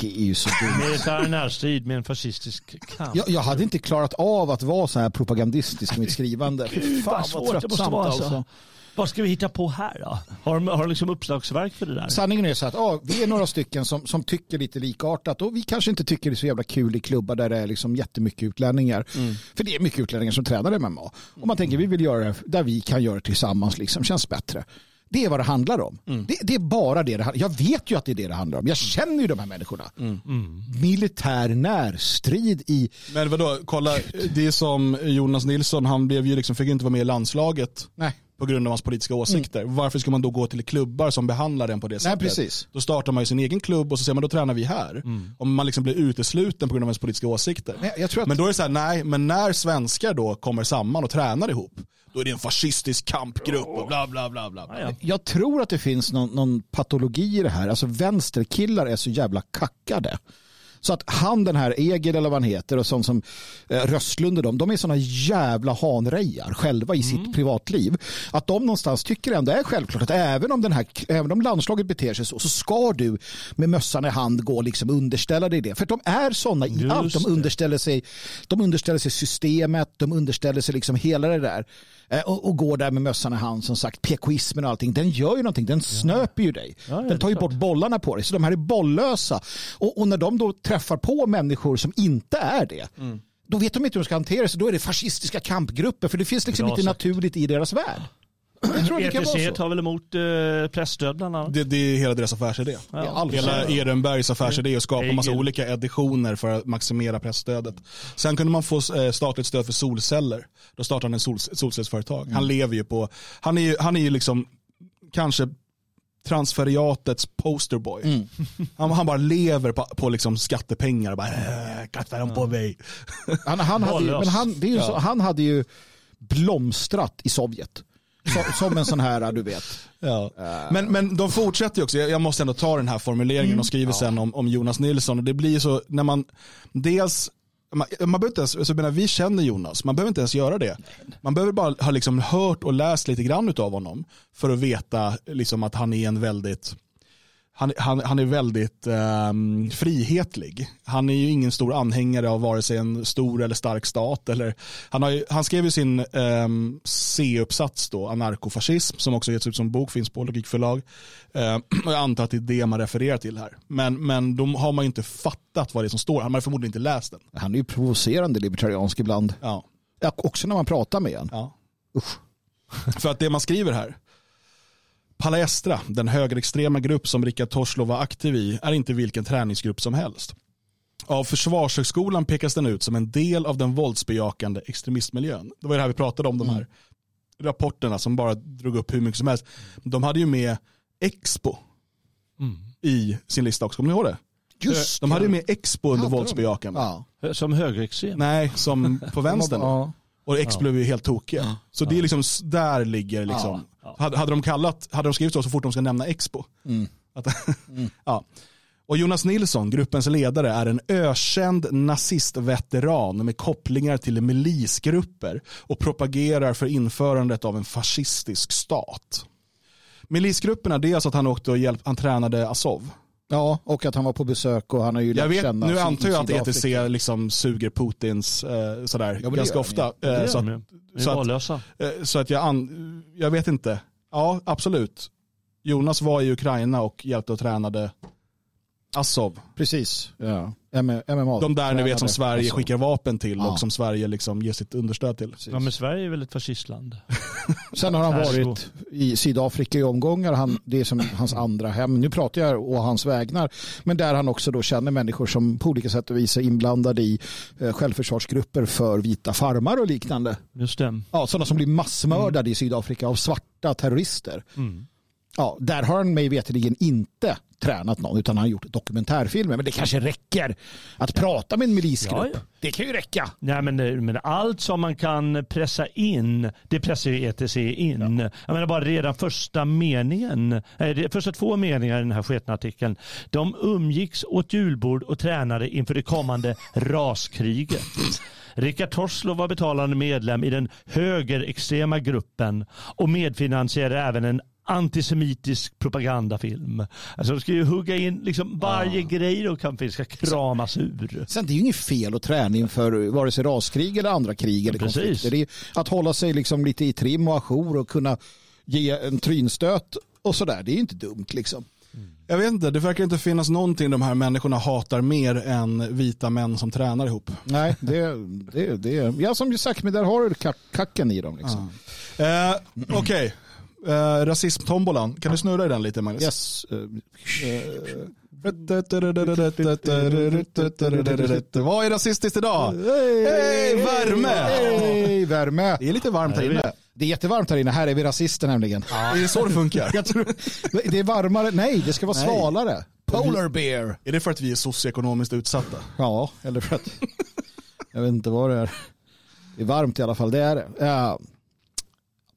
Det är ju så dumt. Militär närstrid med en fascistisk kamp. Jag, jag hade inte klarat av att vara så här propagandistisk i mitt skrivande. Fy fan vad vad tröttsamt vara, alltså. alltså. Vad ska vi hitta på här då? Har de, har de liksom uppslagsverk för det där? Sanningen är så att ja, vi är några stycken som, som tycker lite likartat och vi kanske inte tycker det är så jävla kul i klubbar där det är liksom jättemycket utlänningar. För det är mycket utlänningar som tränar MMA. Och man tänker vi vill göra det där vi kan göra det tillsammans, liksom, känns bättre. Det är vad det handlar om. Det, det är bara det det handlar Jag vet ju att det är det det handlar om. Jag känner ju de här människorna. Militär närstrid i... Men vadå, kolla, det är som Jonas Nilsson, han blev ju liksom, fick ju inte vara med i landslaget. Nej. På grund av hans politiska åsikter. Varför ska man då gå till klubbar som behandlar den på det sättet? precis. Då startar man ju sin egen klubb och så säger man då tränar vi här. Om man liksom blir utesluten på grund av ens politiska åsikter. Nej, jag tror att- Men då är det så här, nej, men när svenskar då kommer samman och tränar ihop, då är det en fascistisk kampgrupp och bla bla bla bla. bla. Ja. Jag tror att det finns någon, någon patologi i det här. Alltså vänsterkillar är så jävla kackade. Så att han den här Egil eller vad han heter och sånt som eh, Röstlund och de, de är sådana jävla hanrejar själva i sitt privatliv. Att de någonstans tycker ändå är självklart att även om, den här, även om landslaget beter sig så, så ska du med mössan i hand gå och liksom underställa dig det. För de är sådana i allt. De underställer, sig, de underställer sig systemet, de underställer sig liksom hela det där. Eh, Och, och går där med mössan i hand, som sagt, PKismen och allting, den gör ju någonting, den snöper ju dig. Ja, den tar ju bort bollarna på dig, så de här är bollösa. Och, och när de då träffar på människor som inte är det, Mm. då vet de inte hur de ska hantera så då är det fascistiska kampgrupper, för det finns liksom Bra inte sagt. naturligt i deras värld. Jag tror att det kan vara ETC så. tar väl emot eh, pressstöd bland annat? Det, det är hela deras affärsidé. Ja. Hela Ehrenbergs affärsidé är att skapa massa olika editioner för att maximera pressstödet. Sen kunde man få eh, statligt stöd för solceller. Då startade han en sol, solcellsföretag. Han lever ju på, han är ju, han är ju liksom kanske transferiatets posterboy. Han, han bara lever på, på liksom skattepengar. Bara, äh, kasta dem på mig. Han, han, hade ju, Bollös. men han, det är ju så, han hade ju blomstrat i Sovjet. Så, som en sån här, du vet. Ja. Men, men de fortsätter ju också, jag måste ändå ta den här formuleringen och skriver sen om, om Jonas Nilsson. Och det blir så, när man dels, man, man behöver inte ens, alltså, menar, vi känner Jonas, man behöver inte ens göra det. Man behöver bara ha liksom hört och läst lite grann av honom för att veta liksom, att han är en väldigt han, han, han är väldigt ehm, frihetlig. Han är ju ingen stor anhängare av vare sig en stor eller stark stat. Eller, han, har ju, han skrev ju sin um, C-uppsats då, anarkofascism, som också getts ut som bok, finns på Logikförlag. Uh, jag antar att det är det man refererar till här. Men, men de har man ju inte fattat vad det är som står. Han har förmodligen inte läst den. Han är ju provocerande libertariansk ibland. Ja. Ja, också när man pratar med honom. Ja. Usch. För att det man skriver här, Palestra, den högerextrema grupp som Rikard Torslov var aktiv i, är inte vilken träningsgrupp som helst. Av Försvarshögskolan pekas den ut som en del av den våldsbejakande extremistmiljön. Det var det här vi pratade om, de här rapporterna som bara drog upp hur mycket som helst. De hade ju med Expo i sin lista också, kommer ni ihåg det? Just de hade ju med Expo under våldsbejakande. Ja. Som högerextrem. Nej, som på vänstern. Ja. Och X blev ju helt tokiga. Så det är liksom, där ligger liksom. Hade, hade de kallat, hade de skrivit så så fort de ska nämna Expo. Att, ja. Och Jonas Nilsson, gruppens ledare, är en ökänd nazistveteran med kopplingar till milisgrupper och propagerar för införandet av en fascistisk stat. Milisgrupperna, det är alltså att han åkte och hjälp, han tränade Azov. Ja, och att han var på besök och han har ju Jag lärt vet, känna nu antar jag att. ETC liksom suger Putins eh, sådär Ja, ganska ofta. Eh, så att, så att-. Eh, Så att jag, an, jag vet inte. Ja, absolut. Jonas var i Ukraina och hjälpte och tränade Azov. Precis, ja. MMA. De där ni vet som. Sverige Alltså. skickar vapen till Ja. och som Sverige liksom ger sitt understöd till. Ja, men Sverige är väl ett fascistland? Sen har han varit i Sydafrika i omgångar. Han, det är som hans andra hem. Nu pratar jag å hans vägnar. Men där han också då känner människor som på olika sätt och vis är inblandade i eh, självförsvarsgrupper för vita farmar och liknande. Just det. Ja, sådana som blir massmördade i Sydafrika av svarta terrorister. Mm. Ja, där har han mig veterligen inte tränat någon utan han har gjort dokumentärfilmer. Men det kanske räcker att prata med en milisgrupp. Ja, ja. Det kan ju räcka. Nej, men, men allt som man kan pressa in, det pressar ju ETC in. Jag menar bara redan första meningen, eh, det- första två meningar i den här sketna artikeln. De umgicks åt julbord och tränade inför det kommande raskriget. Rickard Torslov var betalande medlem i den högerextrema gruppen och medfinansierade även en antisemitisk propagandafilm. Alltså de ska ju hugga in liksom varje grej de kan för ska kramas ur. Sen det är ju inget fel att träna inför vare sig raskrig eller andra krig eller Precis. konflikter. Det är att hålla sig liksom lite i trim och ajour och kunna ge en trynstöt och sådär. Det är ju inte dumt liksom. Jag vet inte, det verkar inte finnas någonting de här människorna hatar mer än vita män som tränar ihop. Nej, det, det, det ja som sagt, men där har du kack, kacken i dem liksom. Eh, Okej, eh, rasismtombolan. Kan du snurra i den lite Magnus? Yes. eh, Vad är rasistiskt idag? Hej, värme! Hej, värme! Det är lite varmt här inne. Det är jättevarmt här inne. Här är vi rasister nämligen. Är det så det funkar? Jag tror, det är varmare. Nej, det ska vara svalare. Polar bear. Är det för att vi är socioekonomiskt utsatta? Ja, eller för att jag vet inte vad det är. Det är varmt i alla fall, det är det.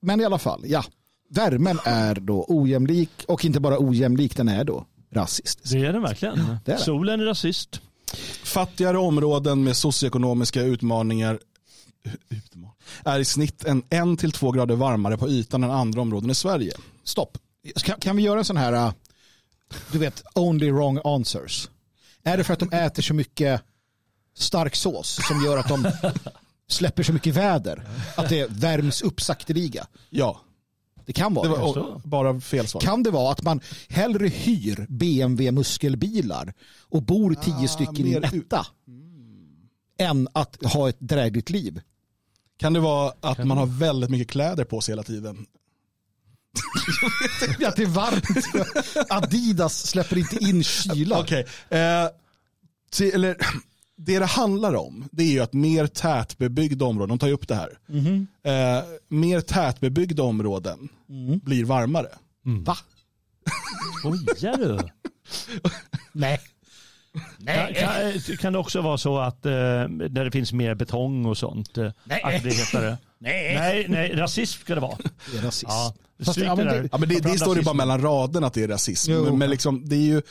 Men i alla fall, ja. Värmen är då ojämlik och inte bara ojämlik, den är då rasistisk. Det är den verkligen. det är det. Solen är rasist. Fattigare områden med socioekonomiska utmaningar utmaning, är i snitt en, en till två grader varmare på ytan än andra områden i Sverige. Stopp. Kan, kan vi göra en sån här, uh, du vet, only wrong answers? Är det för att de äter så mycket stark sås som gör att de släpper så mycket väder? Att det värms upp sakteliga? Ja, Det kan vara det var bara fel svar. Kan det vara att man hellre hyr BMW muskelbilar och bor tio stycken i en etta än att ha ett drägligt liv? Kan det vara att man har väldigt mycket kläder på sig hela tiden? Att det är varmt. Adidas släpper inte in kyla. Okej, eh, till- eller det det handlar om det är ju att mer tätbebyggda områden, de tar ju upp det här, eh, mer tätbebyggda områden blir varmare. Va? Skojar du? Nej. Kan, kan, kan det också vara så att eh, där det finns mer betong och sånt, eh, Nej. att det heter det? Nej. Nej, nej, rasism ska det vara. Det är rasism. Ja, Fast- ja, men det. Ja, men det, det står ju bara mellan raderna att det är rasism. Jo. Men, men liksom, det är ju...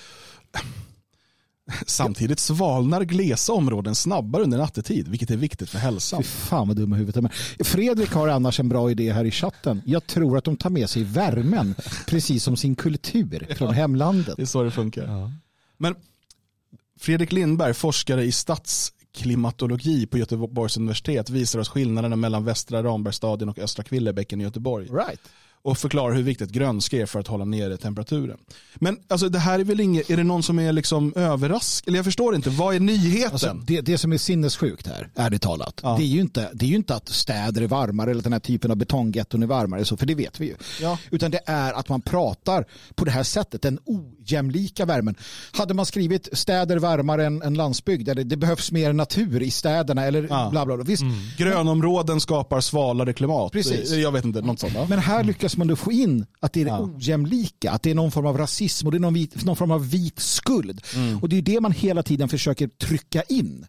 Samtidigt svalnar glesa områden snabbare under nattetid, vilket är viktigt för hälsan. Fy fan vad dum i huvudet de är. Fredrik har annars en bra idé här i chatten. Jag tror att de tar med sig värmen, precis som sin kultur från hemlandet. Det är så det funkar. Men Fredrik Lindberg, forskare i stadsklimatologi på Göteborgs universitet, visar oss skillnaderna mellan västra Rambergsstadion och östra Kvillebäcken i Göteborg. Right. Och förklarar hur viktigt grönska är för att hålla nere temperaturen. Men alltså, det här är väl inget, är det någon som är liksom överraskad? Eller jag förstår inte, vad är nyheten? Alltså, det, det som är sinnessjukt här, ärligt talat, Ja. det, är ju inte, det är ju inte att städer är varmare eller att den här typen av betonggetton är varmare, så, för det vet vi ju. Ja. Utan det är att man pratar på det här sättet, den ojämlika värmen. Hade man skrivit städer varmare än, än landsbygd, eller det behövs mer natur i städerna, eller Ja. bla bla bla. Visst, Grönområden skapar svalare klimat. Precis. Jag vet inte, något sånt. va? Men här lyckas man då få in att det är det Ja. ojämlika, att det är någon form av rasism och det är någon, vit, någon form av vit skuld. Mm. Och det är det man hela tiden försöker trycka in.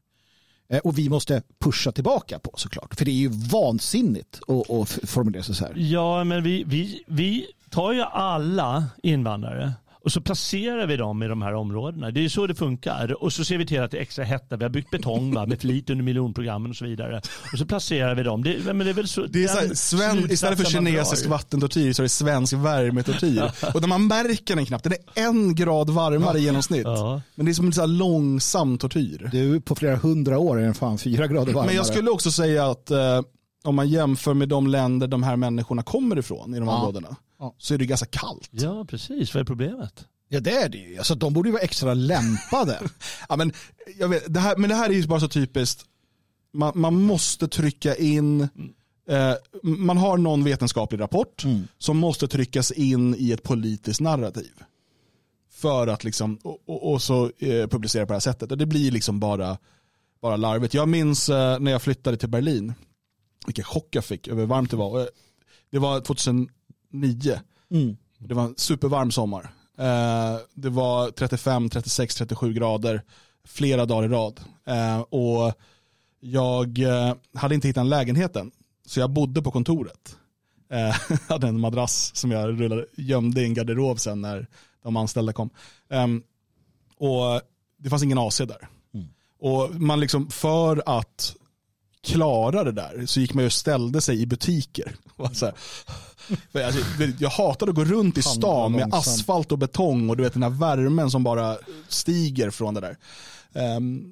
Eh, Och vi måste pusha tillbaka på såklart. För det är ju vansinnigt att, att formulera sig så här. Ja, men vi, vi, vi tar ju alla invandrare och så placerar vi dem i de här områdena. Det är så det funkar. Och så ser vi till att det är extra hett där. Vi har byggt betong va, med flit under miljonprogrammen och så vidare. Och så placerar vi dem. Det, men det är väl så, Det är så här, sven, istället för kinesisk vattentortyr så är det svensk värmetortyr. Och när man märker den knappt, den är en grad varmare i genomsnitt. Ja. Men det är som en så här långsam tortyr. Du, på flera hundra år är den fan fyra grader varmare. Men jag skulle också säga att eh, om man jämför med de länder de här människorna kommer ifrån i de Ja. områdena Ja. så är det ganska kallt. Ja, precis. Vad är problemet? Ja det är det ju. Alltså, de borde ju vara extra lämpade. Ja, men, jag vet, det här, men det här är ju bara så typiskt. Man, man måste trycka in, eh, man har någon vetenskaplig rapport som måste tryckas in i ett politiskt narrativ. För att liksom, och, och, och så eh, publicera på det här sättet. Och det blir liksom bara, bara larvigt. Jag minns eh, när jag flyttade till Berlin, vilken chock jag fick över hur varmt det var. Eh, Det var 2009. Mm. Det var en supervarm sommar. Eh, det var 35, 36, 37 grader flera dagar i rad. Eh, och jag eh, hade inte hittat en lägenheten. Så jag bodde på kontoret. Eh, hade en madrass som jag rullade, gömde i en garderob sen när de anställda kom. Ehm, och det fanns ingen AC där. Och man liksom för att klara det där så gick man ju och ställde sig i butiker. Och så här, alltså, jag hatade att gå runt i stan med asfalt och betong och du vet den här värmen som bara stiger från det där. Ehm,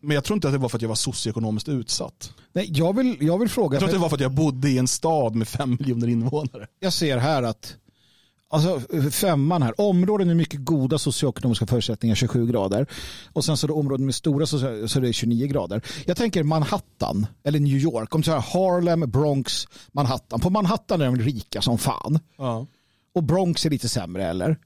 men jag tror inte att det var för att jag var socioekonomiskt utsatt. Nej, jag, vill, jag vill fråga. Jag tror att det var för att jag bodde i en stad med fem miljoner invånare. jag ser här att Alltså femman här, områden med mycket goda socioekonomiska förutsättningar 27 grader och sen så är det områden med stora så så är det 29 grader. Jag tänker Manhattan eller New York, om så här Harlem, Bronx, Manhattan. På Manhattan är de rika som fan Ja. och Bronx är lite sämre eller?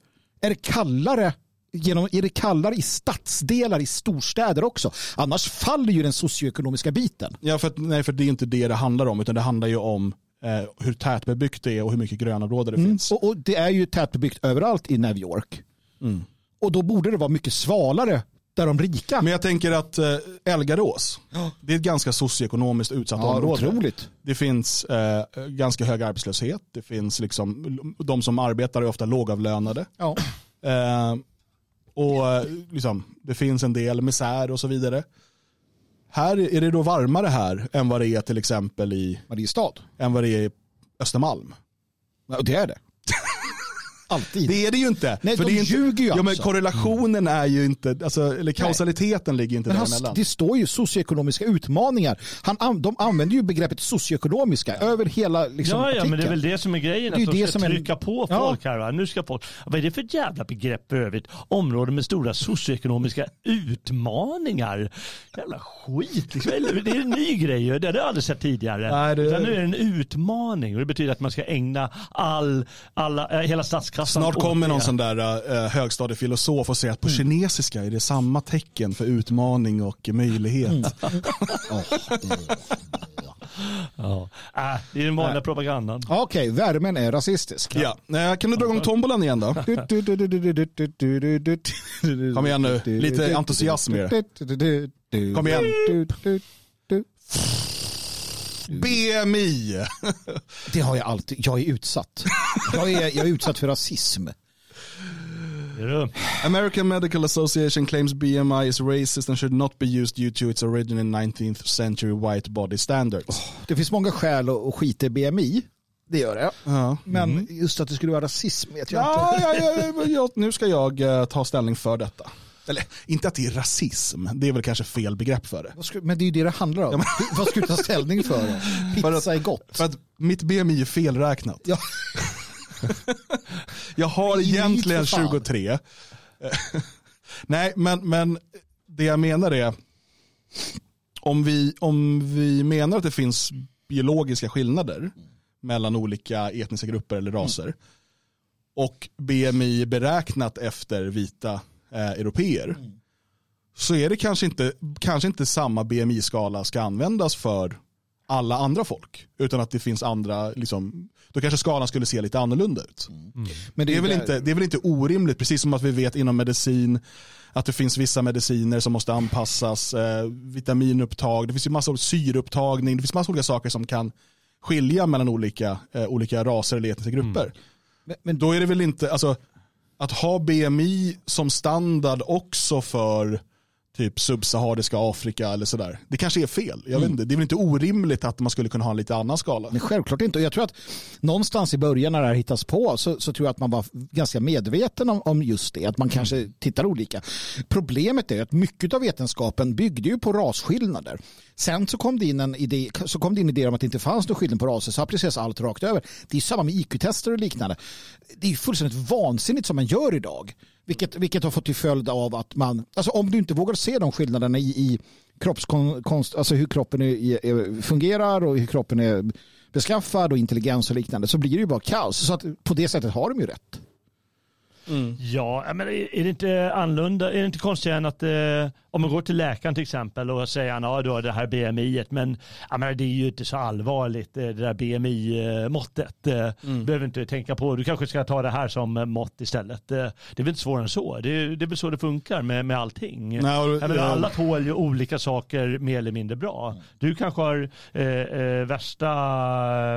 Är det kallare Genom, är det kallare i stadsdelar i storstäder också? Annars faller ju den socioekonomiska biten. Ja, för, att, nej, för det är inte det det handlar om, utan det handlar ju om hur tätbebyggt det är och hur mycket grönområden det finns. Och, och det är ju tätbebyggt överallt i New York. Mm. Och då borde det vara mycket svalare där de rika. Men jag tänker att eh, Elgarås, det är ett ganska socioekonomiskt utsatt ja, område. otroligt. Det finns eh, ganska hög arbetslöshet, det finns liksom, de som arbetar är ofta lågavlönade. Ja. Eh, och eh, liksom, det finns en del misär och så vidare. Här är det då varmare här än vad det är till exempel i, Mariestad. än vad det är i Östermalm. Ja, det är det. Alltid. Det är det ju inte. Nej, för de det är inte, ljuger ju ja, men alltså. Korrelationen är ju inte, alltså, eller kausaliteten ligger inte Men han, däremellan. det står ju socioekonomiska utmaningar. Han, an- de använder ju begreppet socioekonomiska över hela liksom, Ja, ja, men det är artikeln. väl det som är grejen. Det är att de det ska som är- trycka på Ja. folk här. Va? Nu ska folk... Vad är det för jävla begrepp för övrigt? Områden med stora socioekonomiska utmaningar. Jävla skit. Liksom. Det är en ny grej. Det har jag aldrig sett tidigare. Nej, det- Utan nu är det en utmaning och det betyder att man ska ägna all, alla, äh, hela statskassan Snart åt kommer någon sån där uh, högstadiefilosof och säger att på Mm. kinesiska är det samma tecken för utmaning och möjlighet. Mm. Ja. Äh, det är den vanliga propagandan. Okej, värmen är rasistisk. Ja. Eh, Kan du dra igång tombolan igen då? Kom igen nu, lite entusiasm i det. Kom igen. BMI. Det har jag alltid. Jag är utsatt. Jag är, jag är utsatt för rasism. American Medical Association claims BMI is racist and should not be used due to its origin in 19th century white body standards. Det finns många skäl att skita i BMI. Det gör det. Ja. Men just att det skulle vara rasism vet jag Ja, inte. ja, ja, ja, ja, nu ska jag eh, ta ställning för detta. Eller inte att det är rasism, det är väl kanske fel begrepp för det. Men det är ju det det handlar om. Vad ska du ta ställning för? Pizza är gott. För att mitt BMI är felräknat. Ja. Jag har egentligen nytt för fan. 23. Nej, men, men det jag menar är om vi, om vi menar att det finns biologiska skillnader mellan olika etniska grupper eller raser och BMI beräknat efter vita eh, europeer så är det kanske inte, kanske inte samma BMI-skala ska användas för alla andra folk. Utan att det finns andra, liksom, då kanske skalan skulle se lite annorlunda ut. Men Det är, väl där- inte, det är väl inte orimligt, precis som att vi vet inom medicin att det finns vissa mediciner som måste anpassas, eh, vitaminupptag, det finns ju massa av syreupptagning, det finns massa olika saker som kan skilja mellan olika, eh, olika raser eller etniska grupper. Men, men Då är det väl inte, alltså att ha BMI som standard också för typ subsahariska Afrika eller sådär. Det kanske är fel. Jag vet inte. Det är väl inte orimligt att man skulle kunna ha en lite annan skala. Men självklart inte. Och jag tror att någonstans i början när det här hittas på så, så tror jag att man var ganska medveten om, om just det. Att man kanske tittar olika. Problemet är att mycket av vetenskapen byggde ju på rasskillnader. Sen så kom det in en idé, så kom det in idéer om att det inte fanns någon skillnad på raser så appliceras allt rakt över. Det är samma med IQ-tester och liknande. Det är fullständigt vansinnigt som man gör idag. Vilket, vilket har fått till följd av att man, alltså om du inte vågar se de skillnaderna i, i kroppskonst, alltså hur kroppen är, är, fungerar och hur kroppen är beskaffad och intelligens och liknande så blir det ju bara kaos. Så att på det sättet har de ju rätt. Ja, men är det inte annorlunda, är det inte konstigare än att eh, om man går till läkaren till exempel och säger han, ja du har det här BMI, men jag menar, det är ju inte så allvarligt eh, det där BMI-måttet. Eh, behöver inte tänka på, du kanske ska ta det här som eh, mått istället. Det är väl inte svårare än så, det är, det är väl så det funkar med, med allting. Nej, och- jag menar, ja. alla tål ju olika saker mer eller mindre bra. Du kanske har eh, eh, värsta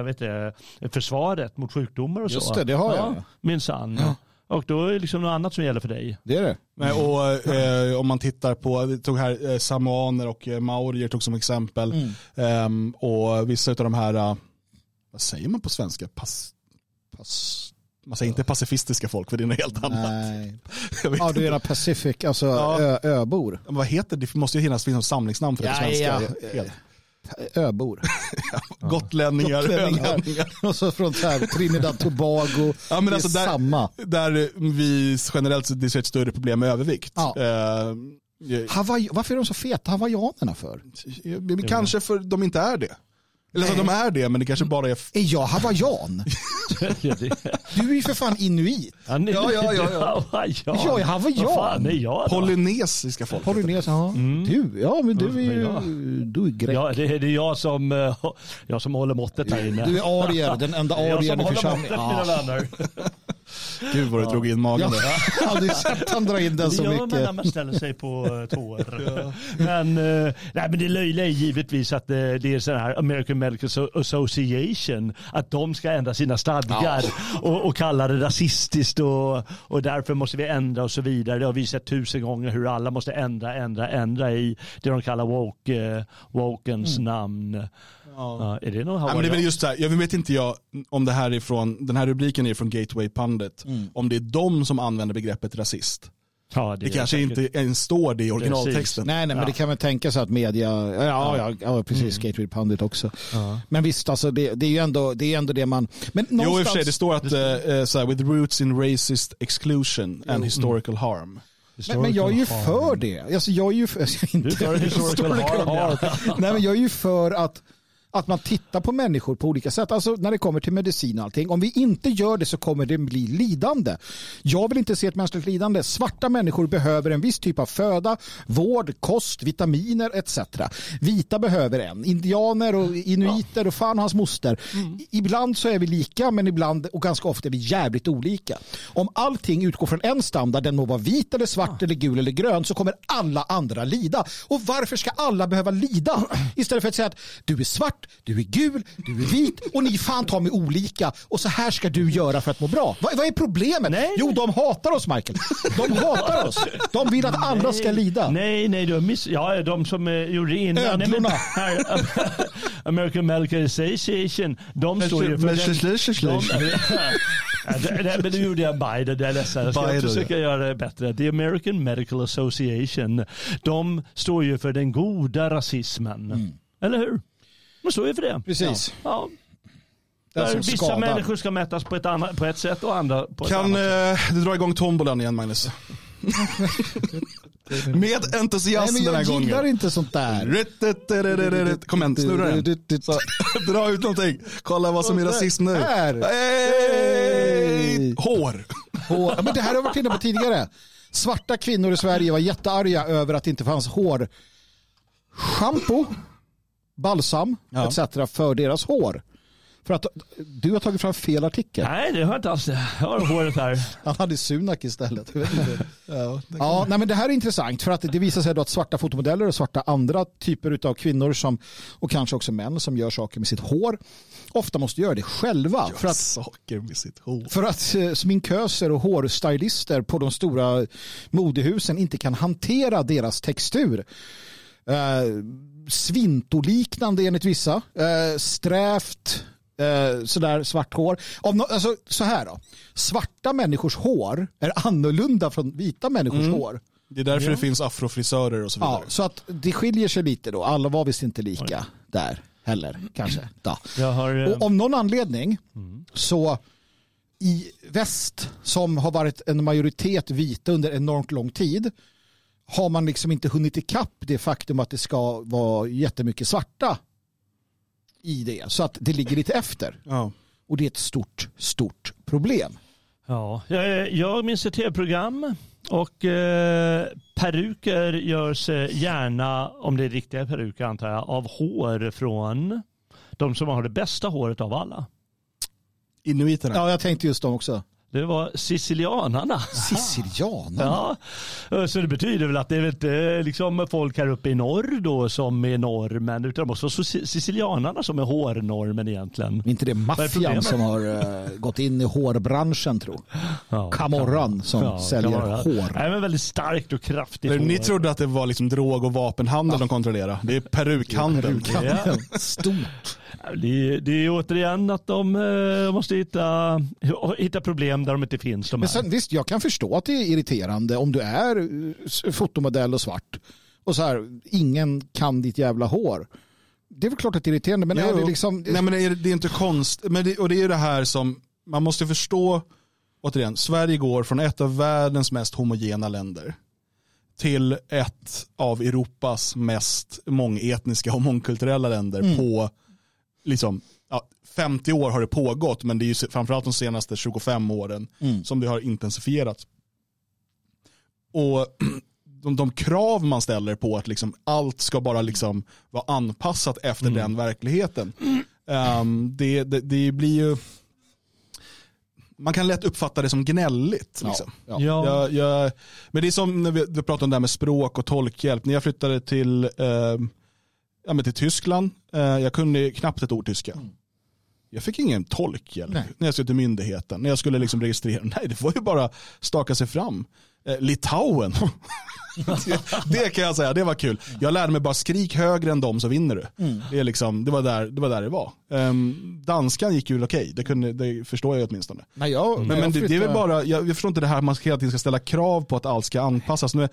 vet du, försvaret mot sjukdomar och Just så. det, det har jag. Ja, minsann. Och då är det liksom något annat som gäller för dig. Det är det. Nej, och, eh, om man tittar på, vi tog här eh, samoaner och eh, maorier tog som exempel. Ehm, och vissa av de här, eh, vad säger man på svenska? Pass, pass, man säger inte pacifistiska folk för det är något helt annat. Nej. Ja, du menar Pacific, alltså Ja. ö, öbor. Men vad heter det? Det måste ju finnas finnas något samlingsnamn för det på Ja, svenska. ja. Öbor. Gotlänningar, Gotlänningar. ölänningar. Och så från så här, Trinidad Tobago. Ja, men det är alltså där- samma. Där vi generellt sett är ett större problem med övervikt. Ja. Eh, Hawaii, varför är de så feta, hawaiianerna för? kanske för de inte är det. Eller så de är det, men det kanske bara är... Är jag hawaiian? Du är ju för fan inuit. Ja, ni- Ja, ja, ja, ja. ja. Jag är hawaiian. Är jag då? Polynesiska folk. Polynes, ja. Du, ja men du är ju, Ja. du är grek. Ja, det, är- det är jag som, eh, jag som håller måttet här inne. Du är arier, den enda Det är jag arien som i håller församlingen. måttet, mina vänner. Gud vad du drog in magen Jag där. har aldrig sett han dra in den Det så gör man när mycket. man ställer sig på eh, tår. Men, eh, nej, men det löjliga är givetvis att eh, det är så här American Medical So- Association, att de ska ändra sina stadgar och, och kalla det rasistiskt och, och därför måste vi ändra och så vidare. Det har vi sett tusen gånger hur alla måste ändra, ändra, ändra i det de kallar woke, eh, wokens namn. Ja, är det någon Ja, men det är just så här, jag vet inte jag om det här är från, den här rubriken är från Gateway Pundit, om det är de som använder begreppet rasist. Ja, Det, är kanske säkert. inte ens står det i originaltexten. Nej, nej, men det kan väl tänka sig att media, ja, ja, ja precis, Gateway Pundit också. Men visst, alltså, det, det är ju ändå det, är ändå det man... Men Jo, i och någonstans, för sig, det står att eh, så här, with roots in racist exclusion and historical harm. men, men jag är ju för det. Alltså, jag är ju för, alltså, inte Du för historical harm, ja. Nej, men jag är ju för att att man tittar på människor på olika sätt. Alltså när det kommer till medicin och allting. Om vi inte gör det så kommer det bli lidande. Jag vill inte se ett mänskligt lidande. Svarta människor behöver en viss typ av föda, vård, kost, vitaminer etc. Vita behöver en. Indianer och inuiter och fan och hans moster. Ibland så är vi lika men ibland och ganska ofta är vi jävligt olika. Om allting utgår från en standard, den må vara vit eller svart eller gul eller grön så kommer alla andra lida. Och varför ska alla behöva lida? Istället för att säga att du är svart, du är gul, du är vit och ni fan tar mig olika och så här ska du göra för att må bra. Vad, vad är problemet? Nej. Jo, de hatar oss Michael. De hatar oss. De vill att andra ska lida. Nej, nej, du miss... Ja, de som eh, gjorde det innan. Nej, men här, American Medical Association, de står ju för den... De, Ja, men nu gjorde jag Biden, jag är ledsen. Jag ska försöka göra det bättre. The American Medical Association, de står ju för den goda rasismen. Eller hur? De står ju för det. Precis. Ja. Där vissa skadar. människor ska mätas på ett, annat, på ett sätt och andra på ett Kan annat sätt. eh, du dra igång tombolan igen Magnus? Med entusiasm Nej, men den här jag gillar gången. inte sånt där. Kom igen, snurra den. Så, dra ut någonting. Kolla vad som är rasism nu. Hey! Hår. Hår. Ja, men det här har jag varit inne på tidigare. Svarta kvinnor i Sverige var jättearga över att det inte fanns hår. Shampoo, balsam Ja. etc. för deras hår. För att du har tagit fram fel artikel. Nej, det har jag inte alls. Jag har håret här. Han hade Sunak istället. Inte. Ja, nej, men det här är intressant för att det visar sig då att svarta fotomodeller och svarta andra typer av kvinnor som, och kanske också män som gör saker med sitt hår ofta måste göra det själva. För att saker med sitt hår. För att eh, sminköser och hårstylister på de stora modehusen inte kan hantera deras textur. Eh, svintoliknande enligt vissa. Eh, strävt, eh, sådär svart hår. Av no alltså, så här då. Svarta människors hår är annorlunda från vita människors hår. Det är därför det finns afrofrisörer och så vidare. Ja, så att det skiljer sig lite då. Alla var visst inte lika där heller kanske. Då. Jag har, eh, Och om någon anledning så i väst som har varit en majoritet vita under enormt lång tid har man liksom inte hunnit ikapp det faktum att det ska vara jättemycket svarta i det. Så att det ligger lite efter. Ja. Och det är ett stort, stort problem. Ja, jag, jag minns ett tv-program och eh, peruker görs eh, gärna, om det är riktiga peruker antar jag, av hår från de som har det bästa håret av alla. Inuiterna. Ja, jag tänkte just dem också. Det var sicilianarna. Sicilianerna. Ja, så det betyder väl att det är väl inte liksom folk här uppe i norr då som är normen utan också så- sicilianarna som är hårnormen egentligen. Inte det maffian som har eh, gått in i hårbranschen tro. Ja, Camorran som ja, säljer hår. Nej, men väldigt starkt och kraftigt hår. Ni trodde att det var liksom drog och vapenhandel de kontrollerade. Det är perukhandel. Ja. Stort. Det, det är återigen att de eh, måste hitta, hitta problem där de inte finns. De Men sen, visst, jag kan förstå att det är irriterande om du är eh, fotomodell och svart och så här, ingen kan ditt jävla hår. Det är väl klart att det är irriterande, men är Jo. det liksom... Nej men det är, det är inte konst. Men det, och det är ju det här som man måste förstå. Återigen, Sverige går från ett av världens mest homogena länder till ett av Europas mest mångetniska och mångkulturella länder på liksom, ja, 50 år har det pågått men det är ju framförallt de senaste 25 åren som det har intensifierats. Och de, de krav man ställer på att liksom allt ska bara liksom vara anpassat efter den verkligheten. Ehm, det, det, det blir ju, man kan lätt uppfatta det som gnälligt. Liksom. Ja. Ja. Jag, jag, men det är som när vi, vi pratade om det här med språk och tolkhjälp. När jag flyttade till, eh, ja, men till Tyskland, eh, jag kunde knappt ett ord tyska. Jag fick ingen tolkhjälp Nej. när jag skulle till myndigheten. När jag skulle liksom registrera. Nej, det var ju bara staka sig fram. Eh, Litauen. det, det kan jag säga, det var kul. Jag lärde mig bara skrik högre än dem så vinner du. Det, är liksom, det, var där, det var där det var. Um, danskan gick ju okej, det, kunde, det förstår jag åtminstone. Nej, jag, Men, men jag det, det är väl bara, jag, jag förstår inte det här man hela tiden ska ställa krav på att allt ska anpassas. Nu är,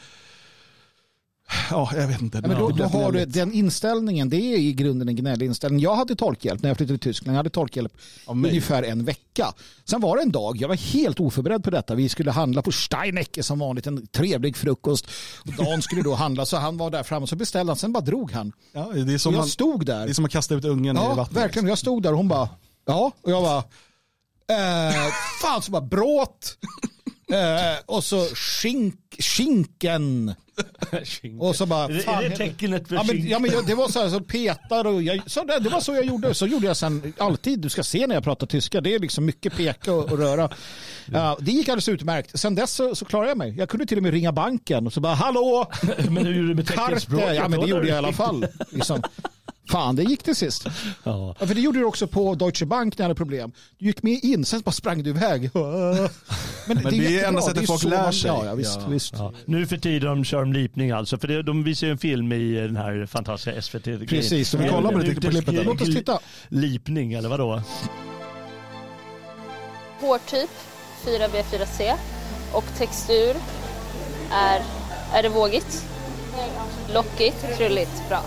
Ja, jag vet inte. Ja, men då, då har du den inställningen, det är i grunden en gnällig inställning. Jag hade tolkhjälp när jag flyttade till Tyskland. Jag hade tolkhjälp ungefär en vecka. Sen var det en dag, jag var helt oförberedd på detta. Vi skulle handla på Steinecke som vanligt, en trevlig frukost. Och Dan skulle då handla, så han var där framme, så beställde han, sen bara drog han. Ja, det, är Och som jag man, stod där. det är som att kasta ut ungen i Ja, vattnet. verkligen. Jag stod där och hon bara, ja, och jag bara, eh, fan så bara bråt. Eh, och så skink, skinken. Och så bara, fan, är det tecknet för ja, men, ja, men jag, det var så här, så petar och jag, så där, det var så jag gjorde. Så gjorde jag sen alltid. Du ska se när jag pratar tyska. Det är liksom mycket peka och, och röra. Ja, det gick alldeles utmärkt. Sen dess så, så klarade jag mig. Jag kunde till och med ringa banken och så bara, hallå, Men hur gjorde du med teckenspråket? Ja, men det gjorde jag i alla fall. Liksom. Fan, det gick till sist. Ja. Ja, för det gjorde du också på Deutsche Bank när jag hade problem. Du gick med in, sen bara sprang du iväg. Men, det är jättebra. enda sättet Det är folk så lär sig. Ja, ja, visst, Ja. visst. Ja. Nu för tiden de kör de lipning alltså. För det, de visar ju en film i den här fantastiska SVT. Precis, så vi kollar på det, det- på klippet. Låt oss titta. Lipning eller vadå? Hårtyp 4B4C och textur är, är det vågigt? Lockigt, krulligt, bra.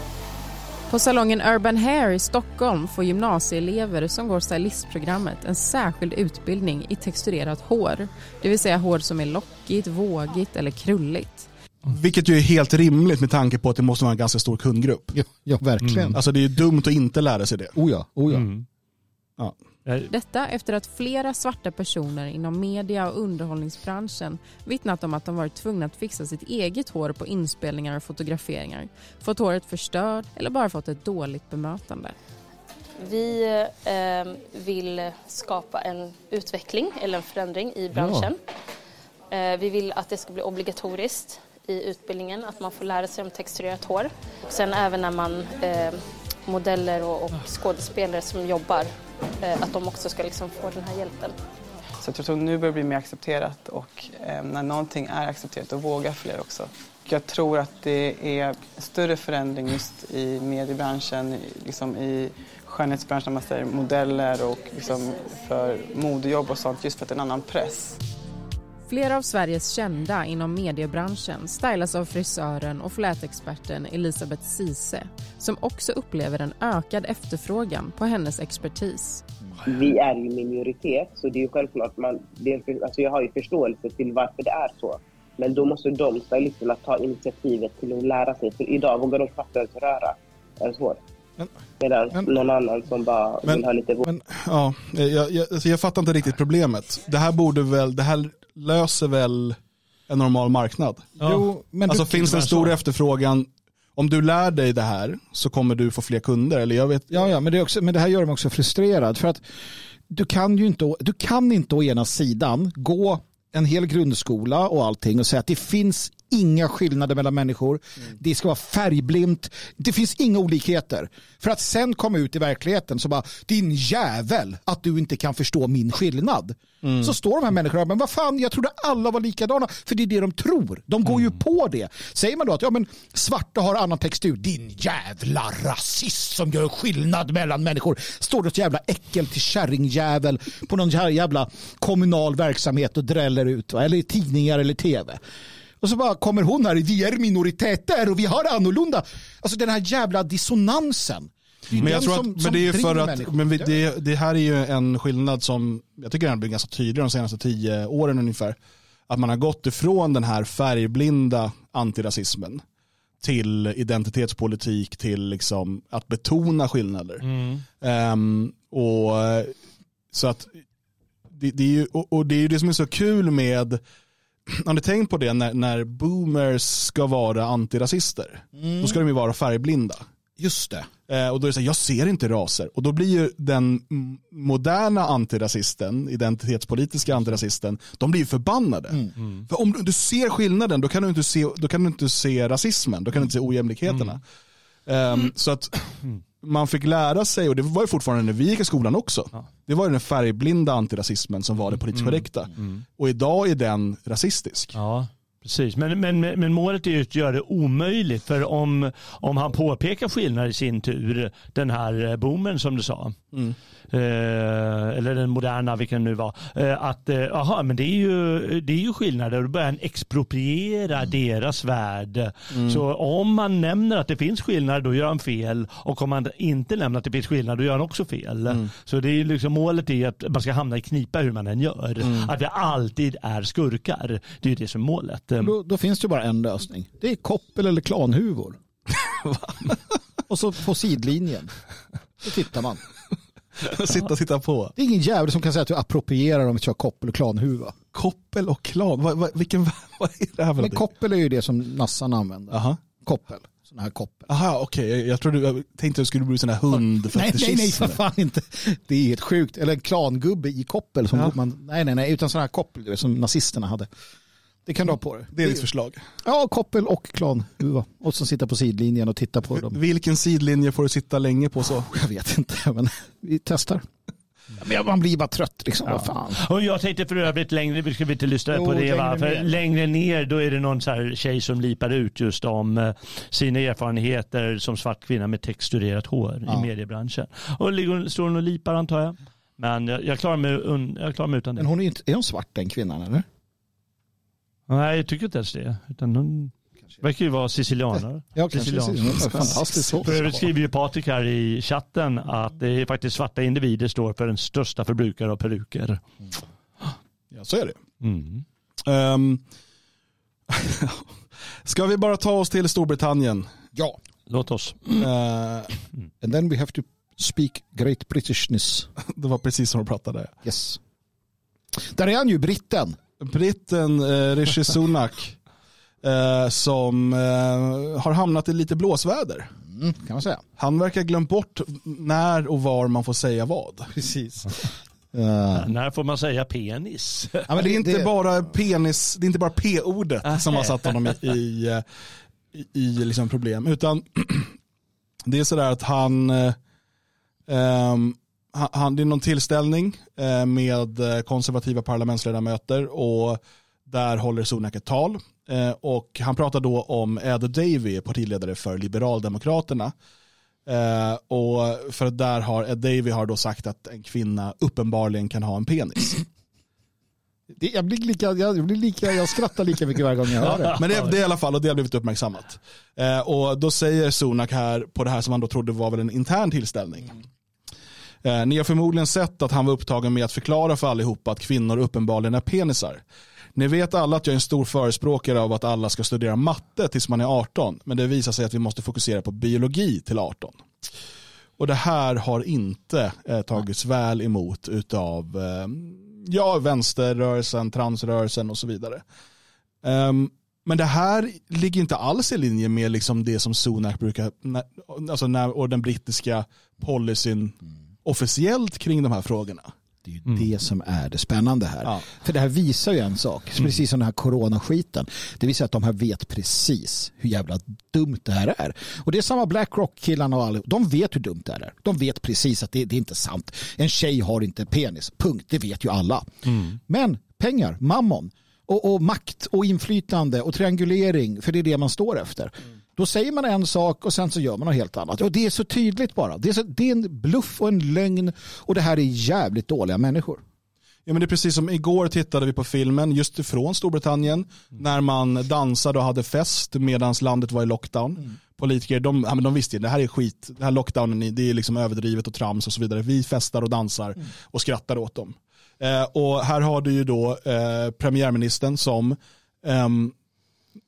På salongen Urban Hair i Stockholm får gymnasieelever som går stylistprogrammet en särskild utbildning i texturerat hår. Det vill säga hår som är lockigt, vågigt eller krulligt. Vilket ju är helt rimligt med tanke på att det måste vara en ganska stor kundgrupp. Ja, ja verkligen. Alltså det är ju dumt att inte lära sig det. Oh ja, oh ja. Mm. Ja. Eh, Detta efter att flera svarta personer inom media och underhållningsbranschen vittnat om att de varit tvungna att fixa sitt eget hår på inspelningar och fotograferingar, fått håret förstört eller bara fått ett dåligt bemötande. Vi eh, vill skapa en utveckling eller en förändring i branschen. Eh, vi vill att det ska bli obligatoriskt i utbildningen att man får lära sig om texturerat hår. Och sen även när man eh, modeller och, och skådespelare som jobbar Eh, att de också ska liksom få den här hjälpen. Så jag tror att nu börjar det bli mer accepterat och eh, när någonting är accepterat då vågar fler också. Jag tror att det är större förändring just i mediebranschen, i- liksom i skönhetsbranschen, man säger modeller och liksom för modejobb och sånt just för att det är en annan press. Flera av Sveriges kända inom mediebranschen stylas av frisören och flätexperten Elisabeth Sise som också upplever en ökad efterfrågan på hennes expertis. vi är ju minoritet, så det är ju självklart man, det är, alltså jag har ju förståelse till varför det är så. Men då måste de stylisterna ta initiativet till att lära sig, för idag vågar de knappt ens röra ens hår. Men- Medan men- någon annan som bara Men- vill ha lite vård. Men ja, jag, jag, alltså jag fattar inte riktigt problemet. Det här borde väl, det här löser väl en normal marknad? Jo, men alltså finns det en stor efterfrågan, om du lär dig det här så kommer du få fler kunder. Eller jag vet, Ja, ja men, det är också, men det här gör mig också frustrerad. För att du kan ju inte, du kan inte å ena sidan gå en hel grundskola och allting och säga att det finns inga skillnader mellan människor. Det ska vara färgblint. Det finns inga olikheter. För att sen komma ut i verkligheten så bara, din jävel att du inte kan förstå min skillnad. Så står de här människorna, men vad fan, jag trodde alla var likadana. För det är det de tror. De går ju på det. Säger man då att ja, men svarta har annan textur, din jävla rasist som gör skillnad mellan människor. Står det ett jävla äckel till kärringjävel på någon här jävla kommunal verksamhet och dräller ut, va? eller i tidningar eller tv. Och så bara kommer hon här, vi är minoriteter och vi har det annorlunda. Alltså den här jävla dissonansen. Det men jag tror som- att, men som det är ju för att, människor. men vi, det, det här är ju en skillnad som, jag tycker den har blivit ganska tydlig de senaste tio åren ungefär. Att man har gått ifrån den här färgblinda antirasismen till identitetspolitik, till liksom att betona skillnader. Ehm, och så att det, det är ju, och, och det är ju det som är så kul med, har ni tänkt på det när, när boomers ska vara antirasister? Då ska de ju vara färgblinda. Just det. Eh, och då är det så här, jag ser inte raser. Och då blir ju den mm, moderna antirasisten, identitetspolitiska antirasisten, de blir ju förbannade. För om du, du ser skillnaden, då kan du inte se, då kan du inte se rasismen, då kan du inte se ojämlikheterna. Ehm, Så att man fick lära sig, och det var ju fortfarande när vi gick i skolan också, det var ju den färgblinda antirasismen som var det politiskt korrekta. Och idag är den rasistisk. Ja, Precis, men, men, men målet är ju att göra det omöjligt. För om, om han påpekar skillnader i sin tur, den här eh, boomen som du sa, Mm. Eh, eller den moderna, vilken det nu var, eh, att eh, aha, men det är ju, det är ju skillnader då börjar han expropriera deras värld. Mm. Så om man nämner att det finns skillnader, då gör han fel. Och om man inte nämner att det finns skillnader, då gör han också fel. Mm. Så det är liksom, målet är att man ska hamna i knipa hur man än gör. Mm. Att vi alltid är skurkar. Det är ju det som är målet. Då, då finns det bara en lösning. Det är koppel eller klanhuvor. och så på sidlinjen. Då tittar man. Sitta och titta på. Det är ingen jävel som kan säga att du approprierar om vi kör koppel och klanhuva. Koppel och klan, vad, vad, vilken, vad är det här för Men koppel är ju det som nassarn använder. Aha. Koppel. Sån här koppel. Aha, okej. Jag, jag trodde, jag tänkte att det skulle bli sån här Nej, nej, hundfetischism. nej, för fan inte. Det är helt sjukt. Eller en klangubbe i koppel. Som Ja. man, nej, nej, nej, utan sån här koppel du vet, som nazisterna hade. Det kan du ha på dig. Det är ditt förslag. Ja, koppel och klanhuva. Och så sitta på sidlinjen och titta på dem. Vilken sidlinje får du sitta länge på så? Jag vet inte, men vi testar. Men man blir bara trött liksom. Vad fan. Och jag tänkte för övrigt längre, vi ska vi inte lyssna Jo, på det va? längre För ner. längre ner då är det någon så här tjej som lipar ut just om eh, sina erfarenheter som svart kvinna med texturerat hår Ja. i mediebranschen. Och ligger, står hon och lipar antar jag. Men jag, jag, klarar, mig, jag klarar mig utan det. Men hon är, inte, är hon svart den kvinnan eller? Nej, jag tycker inte ens det. Utan hon verkar ju vara sicilianare. Ja, så. För övrigt skriver ju Patrik här i chatten att det är faktiskt svarta individer står för den största förbrukare av peruker. Ja, så är det. Mm. Ehm, ska vi bara ta oss till Storbritannien? Ja. Låt oss. Eh, And then we have to speak great Britishness. det var precis som du pratade. Yes. Där är han ju, britten. Britten eh, Rishi Sunak eh, som eh, har hamnat i lite blåsväder. Mm, kan man säga. Han verkar glömt bort när och var man får säga vad. Precis. När får man säga penis? Ja, men det är inte bara penis, det är inte bara p-ordet som har satt honom i, i, i, liksom problem, utan det är sådär att han, eh, ehm, han- det är någon tillställning eh, med eh, konservativa parlamentsledamöter och där håller Sunak ett tal. Eh, och han pratar då om Ed Davey, partiledare för Liberaldemokraterna. Och för att där har Ed Davey har då sagt att en kvinna uppenbarligen kan ha en penis. Det, jag, blir lika, jag, blir lika, jag skrattar lika mycket varje gång jag hör det. Men det, det är i alla fall, och det har blivit uppmärksammat. Eh, och då säger Sunak här på det här som han då trodde var väl en intern tillställning. Eh, ni har förmodligen sett att han var upptagen med att förklara för allihopa att kvinnor uppenbarligen är penisar. Ni vet alla att jag är en stor förespråkare av att alla ska studera matte tills man är 18, men det visar sig att vi måste fokusera på biologi till 18. Och det här har inte eh, tagits väl emot utav eh, ja, vänsterrörelsen, transrörelsen och så vidare. Um, men det här ligger inte alls i linje med liksom det som Sunak brukar, när, alltså när, och den brittiska policyn mm officiellt kring de här frågorna. Det är ju det som är det spännande här. Ja. För det här visar ju en sak, precis som den här coronaskiten. Det visar att de här vet precis hur jävla dumt det här är. Och det är samma Blackrock-killarna och alla, de vet hur dumt det här är. De vet precis att det, det är inte sant. En tjej har inte penis, punkt. Det vet ju alla. Men pengar, mammon och, och makt och inflytande och triangulering, för det är det man står efter. Då säger man en sak och sen så gör man något helt annat. Och det är så tydligt bara. Det är, så, det är en bluff och en lögn och det här är jävligt dåliga människor. Ja, men det är precis som igår tittade vi på filmen just ifrån Storbritannien när man dansade och hade fest medan landet var i lockdown. Politiker de, ja, men de visste ju det här är skit, det här lockdownen det är liksom överdrivet och trams och så vidare. Vi festar och dansar och skrattar åt dem. Eh, och här har du ju då eh, premiärministern som ehm,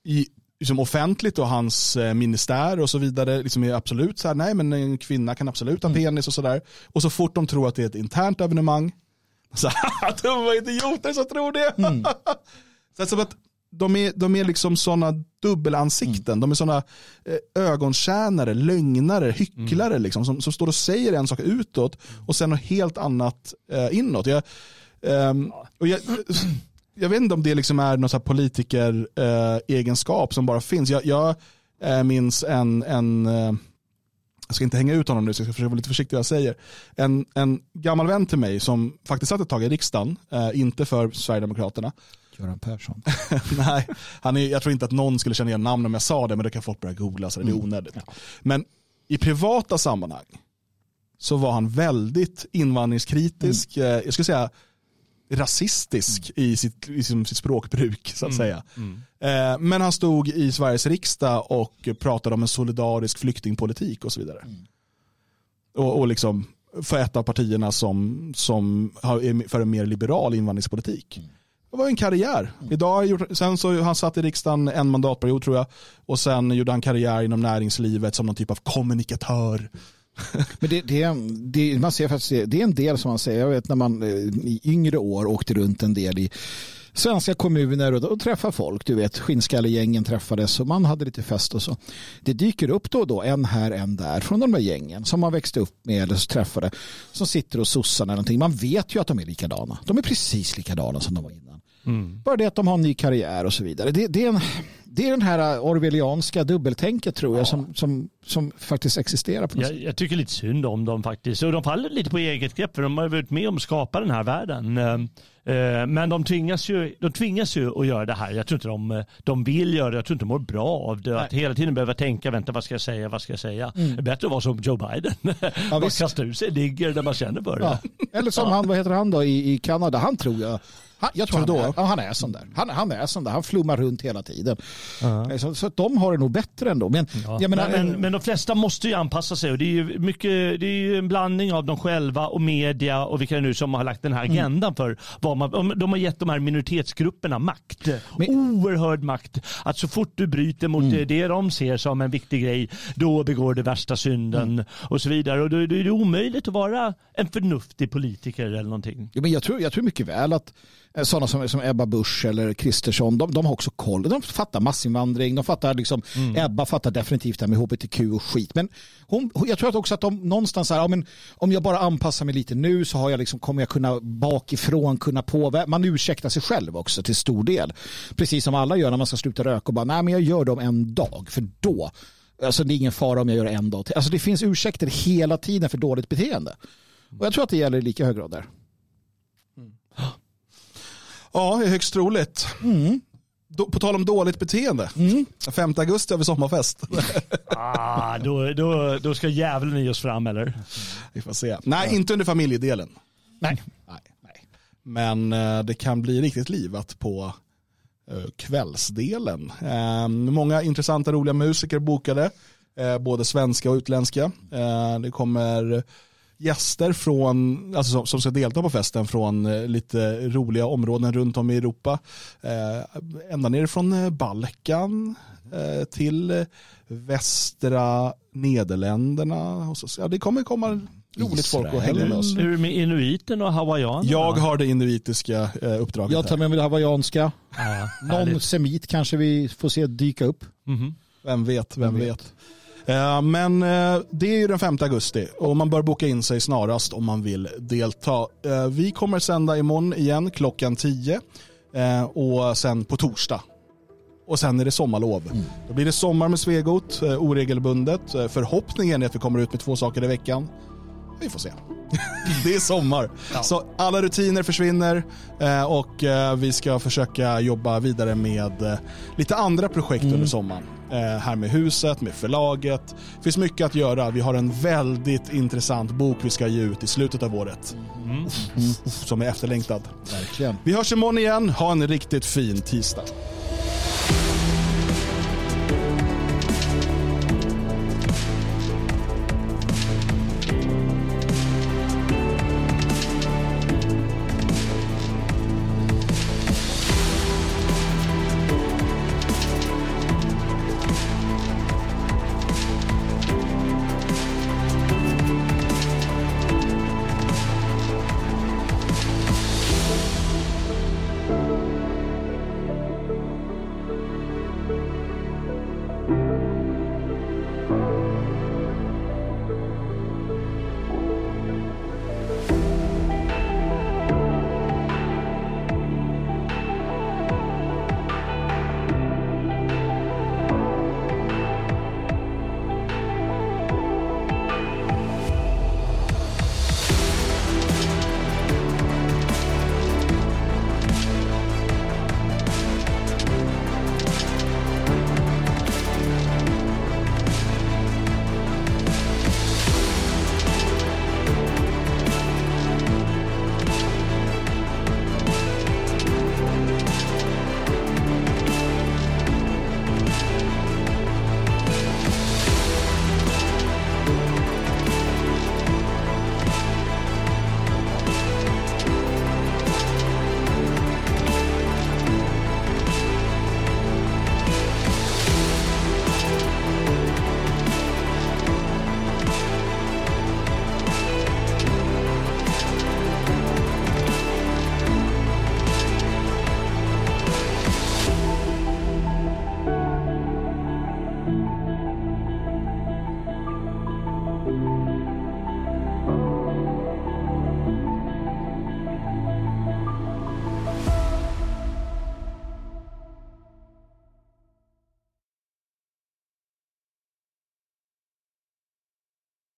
i, liksom offentligt och hans eh, ministär och så vidare liksom är absolut så här, nej men en kvinna kan absolut ha penis och sådär. Och så fort de tror att det är ett internt evenemang, så dumma idioter som tror det. så att, som att de är, de är liksom sådana dubbelansikten, de är sådana eh, ögontjänare, lögnare, hycklare liksom, som, som står och säger en sak utåt och sen något helt annat eh, inåt. Jag, ehm, och jag, jag vet inte om det liksom är någon politiker-egenskap eh, som bara finns. Jag, jag eh, minns en, en eh, jag ska inte hänga ut honom nu så jag ska försöka vara lite försiktig vad jag säger. En, en gammal vän till mig som faktiskt satt ett tag i riksdagen, inte för Sverigedemokraterna. Göran Persson. Nej, han är, jag tror inte att någon skulle känna igen namn om jag sa det, men då kan folk börja googla så det är Mm. onödigt. Men i privata sammanhang så var han väldigt invandringskritisk, Mm. jag skulle säga rasistisk i, sitt, i sitt språkbruk så att säga. Eh, Men han stod i Sveriges riksdag och pratade om en solidarisk flyktingpolitik och så vidare. Och, och liksom för ett av partierna som, som har, för en mer liberal invandringspolitik. Det var en karriär. Idag har han gjort, sen så han satt i riksdagen en mandatperiod tror jag. Och sen gjorde han karriär inom näringslivet som någon typ av kommunikatör. Men det, det, det, man ser faktiskt, det, är en del som man säger, jag vet när man eh, i yngre år åkte runt en del i svenska kommuner och, och träffade folk, du vet skinnskallegängen träffades och man hade lite fest och så. Det dyker upp då och då en här, en där från de där gängen som man växte upp med eller träffade som sitter och sossar eller någonting. Man vet ju att de är likadana. De är precis likadana som de var innan. Bara det att de har en ny karriär och så vidare. Det, det, är, en, det är den här orwellianska dubbeltänket tror jag som, som, som faktiskt existerar på något sätt. Jag, jag tycker lite synd om dem faktiskt. Och de faller lite på eget grepp för de har varit med om att skapa den här världen. Eh, eh, Men de tvingas, ju, de tvingas ju att göra det här. Jag tror inte de, de vill göra det. Jag tror inte de mår bra av det. Att hela tiden behöva tänka, vänta vad ska jag säga, vad ska jag säga. Mm. Det är bättre att vara som Joe Biden. Visst. kasta ut sig, ligger där man känner för det. Ja. Eller som han, vad heter han då i, i Kanada? Han tror jag, han, jag tror han Trudeau. är, ja, han är sån där. Han, han är sån där. Han flummar runt hela tiden. Så, så att de har det nog bättre ändå. Men, Ja. jag menar, men, men, men de flesta måste ju anpassa sig och det är ju, mycket, det är ju en blandning av dem själva och media och vilka det nu som har lagt den här Mm. agendan för vad man, de har gett de här minoritetsgrupperna makt. Oerhörd makt. Att så fort du bryter mot Mm. det, de ser som en viktig grej, då begår du värsta synden Mm. och så vidare. Och då, då är det omöjligt att vara en förnuftig politiker eller någonting. Ja, men jag, tror, jag tror mycket väl att sådana som, som Ebba Busch eller Kristersson, de, de har också koll. De fattar massinvandring, de fattar liksom, Ebba fattar definitivt det här med hbtq och skit. Men hon, jag tror också att de någonstans här, ja, men om jag bara anpassar mig lite nu så har jag liksom, kommer jag kunna bakifrån kunna påverka. Man ursäktar sig själv också till stor del. Precis som alla gör när man ska sluta röka och bara, nej men jag gör det om en dag, för då Alltså det är ingen fara om jag gör en dag till. Alltså det finns ursäkter hela tiden för dåligt beteende. Och jag tror att det gäller i lika hög grad där. Ja, det är högst troligt. Då- På tal om dåligt beteende. 5 augusti har vi sommarfest. Ah, då, då, då ska djävulen i oss fram eller? vi får se. Nej, inte under familjedelen. Nej. Nej, nej. Men eh, det kan bli riktigt livat på eh, kvällsdelen. Eh, många intressanta, roliga musiker bokade. Eh, både svenska och utländska. Eh, det kommer gäster från, alltså som, som ska delta på festen från eh, lite roliga områden runt om i Europa. Eh, ända ner från eh, Balkan eh, till eh, västra Nederländerna. Och så, ja, det kommer komma roligt folk och hänga med oss. Hur med inuiten och hawaiianerna? Jag har det inuitiska eh, uppdraget. Jag tar med mig det hawaiianska. Ja, Någon härligt. semit kanske vi får se dyka upp. Mhm. Vem vet, vem, Vem vet. Eh, Men eh, det är ju den 5 augusti och man bör boka in sig snarast om man vill delta. Eh, Vi kommer sända imorgon igen klockan 10 eh, och sen på torsdag. Och sen är det sommarlov. Då blir det sommar med Svegot, eh, oregelbundet. Eh, Förhoppningen är att vi kommer ut med två saker i veckan. Vi får se. det är sommar. Så alla rutiner försvinner eh, och eh, vi ska försöka jobba vidare med eh, lite andra projekt under sommaren. Här med huset, med förlaget. Det finns mycket att göra. Vi har en väldigt intressant bok vi ska ge ut i slutet av året. Uff, Som är efterlängtad. Verkligen. Vi hörs imorgon igen. Ha en riktigt fin tisdag.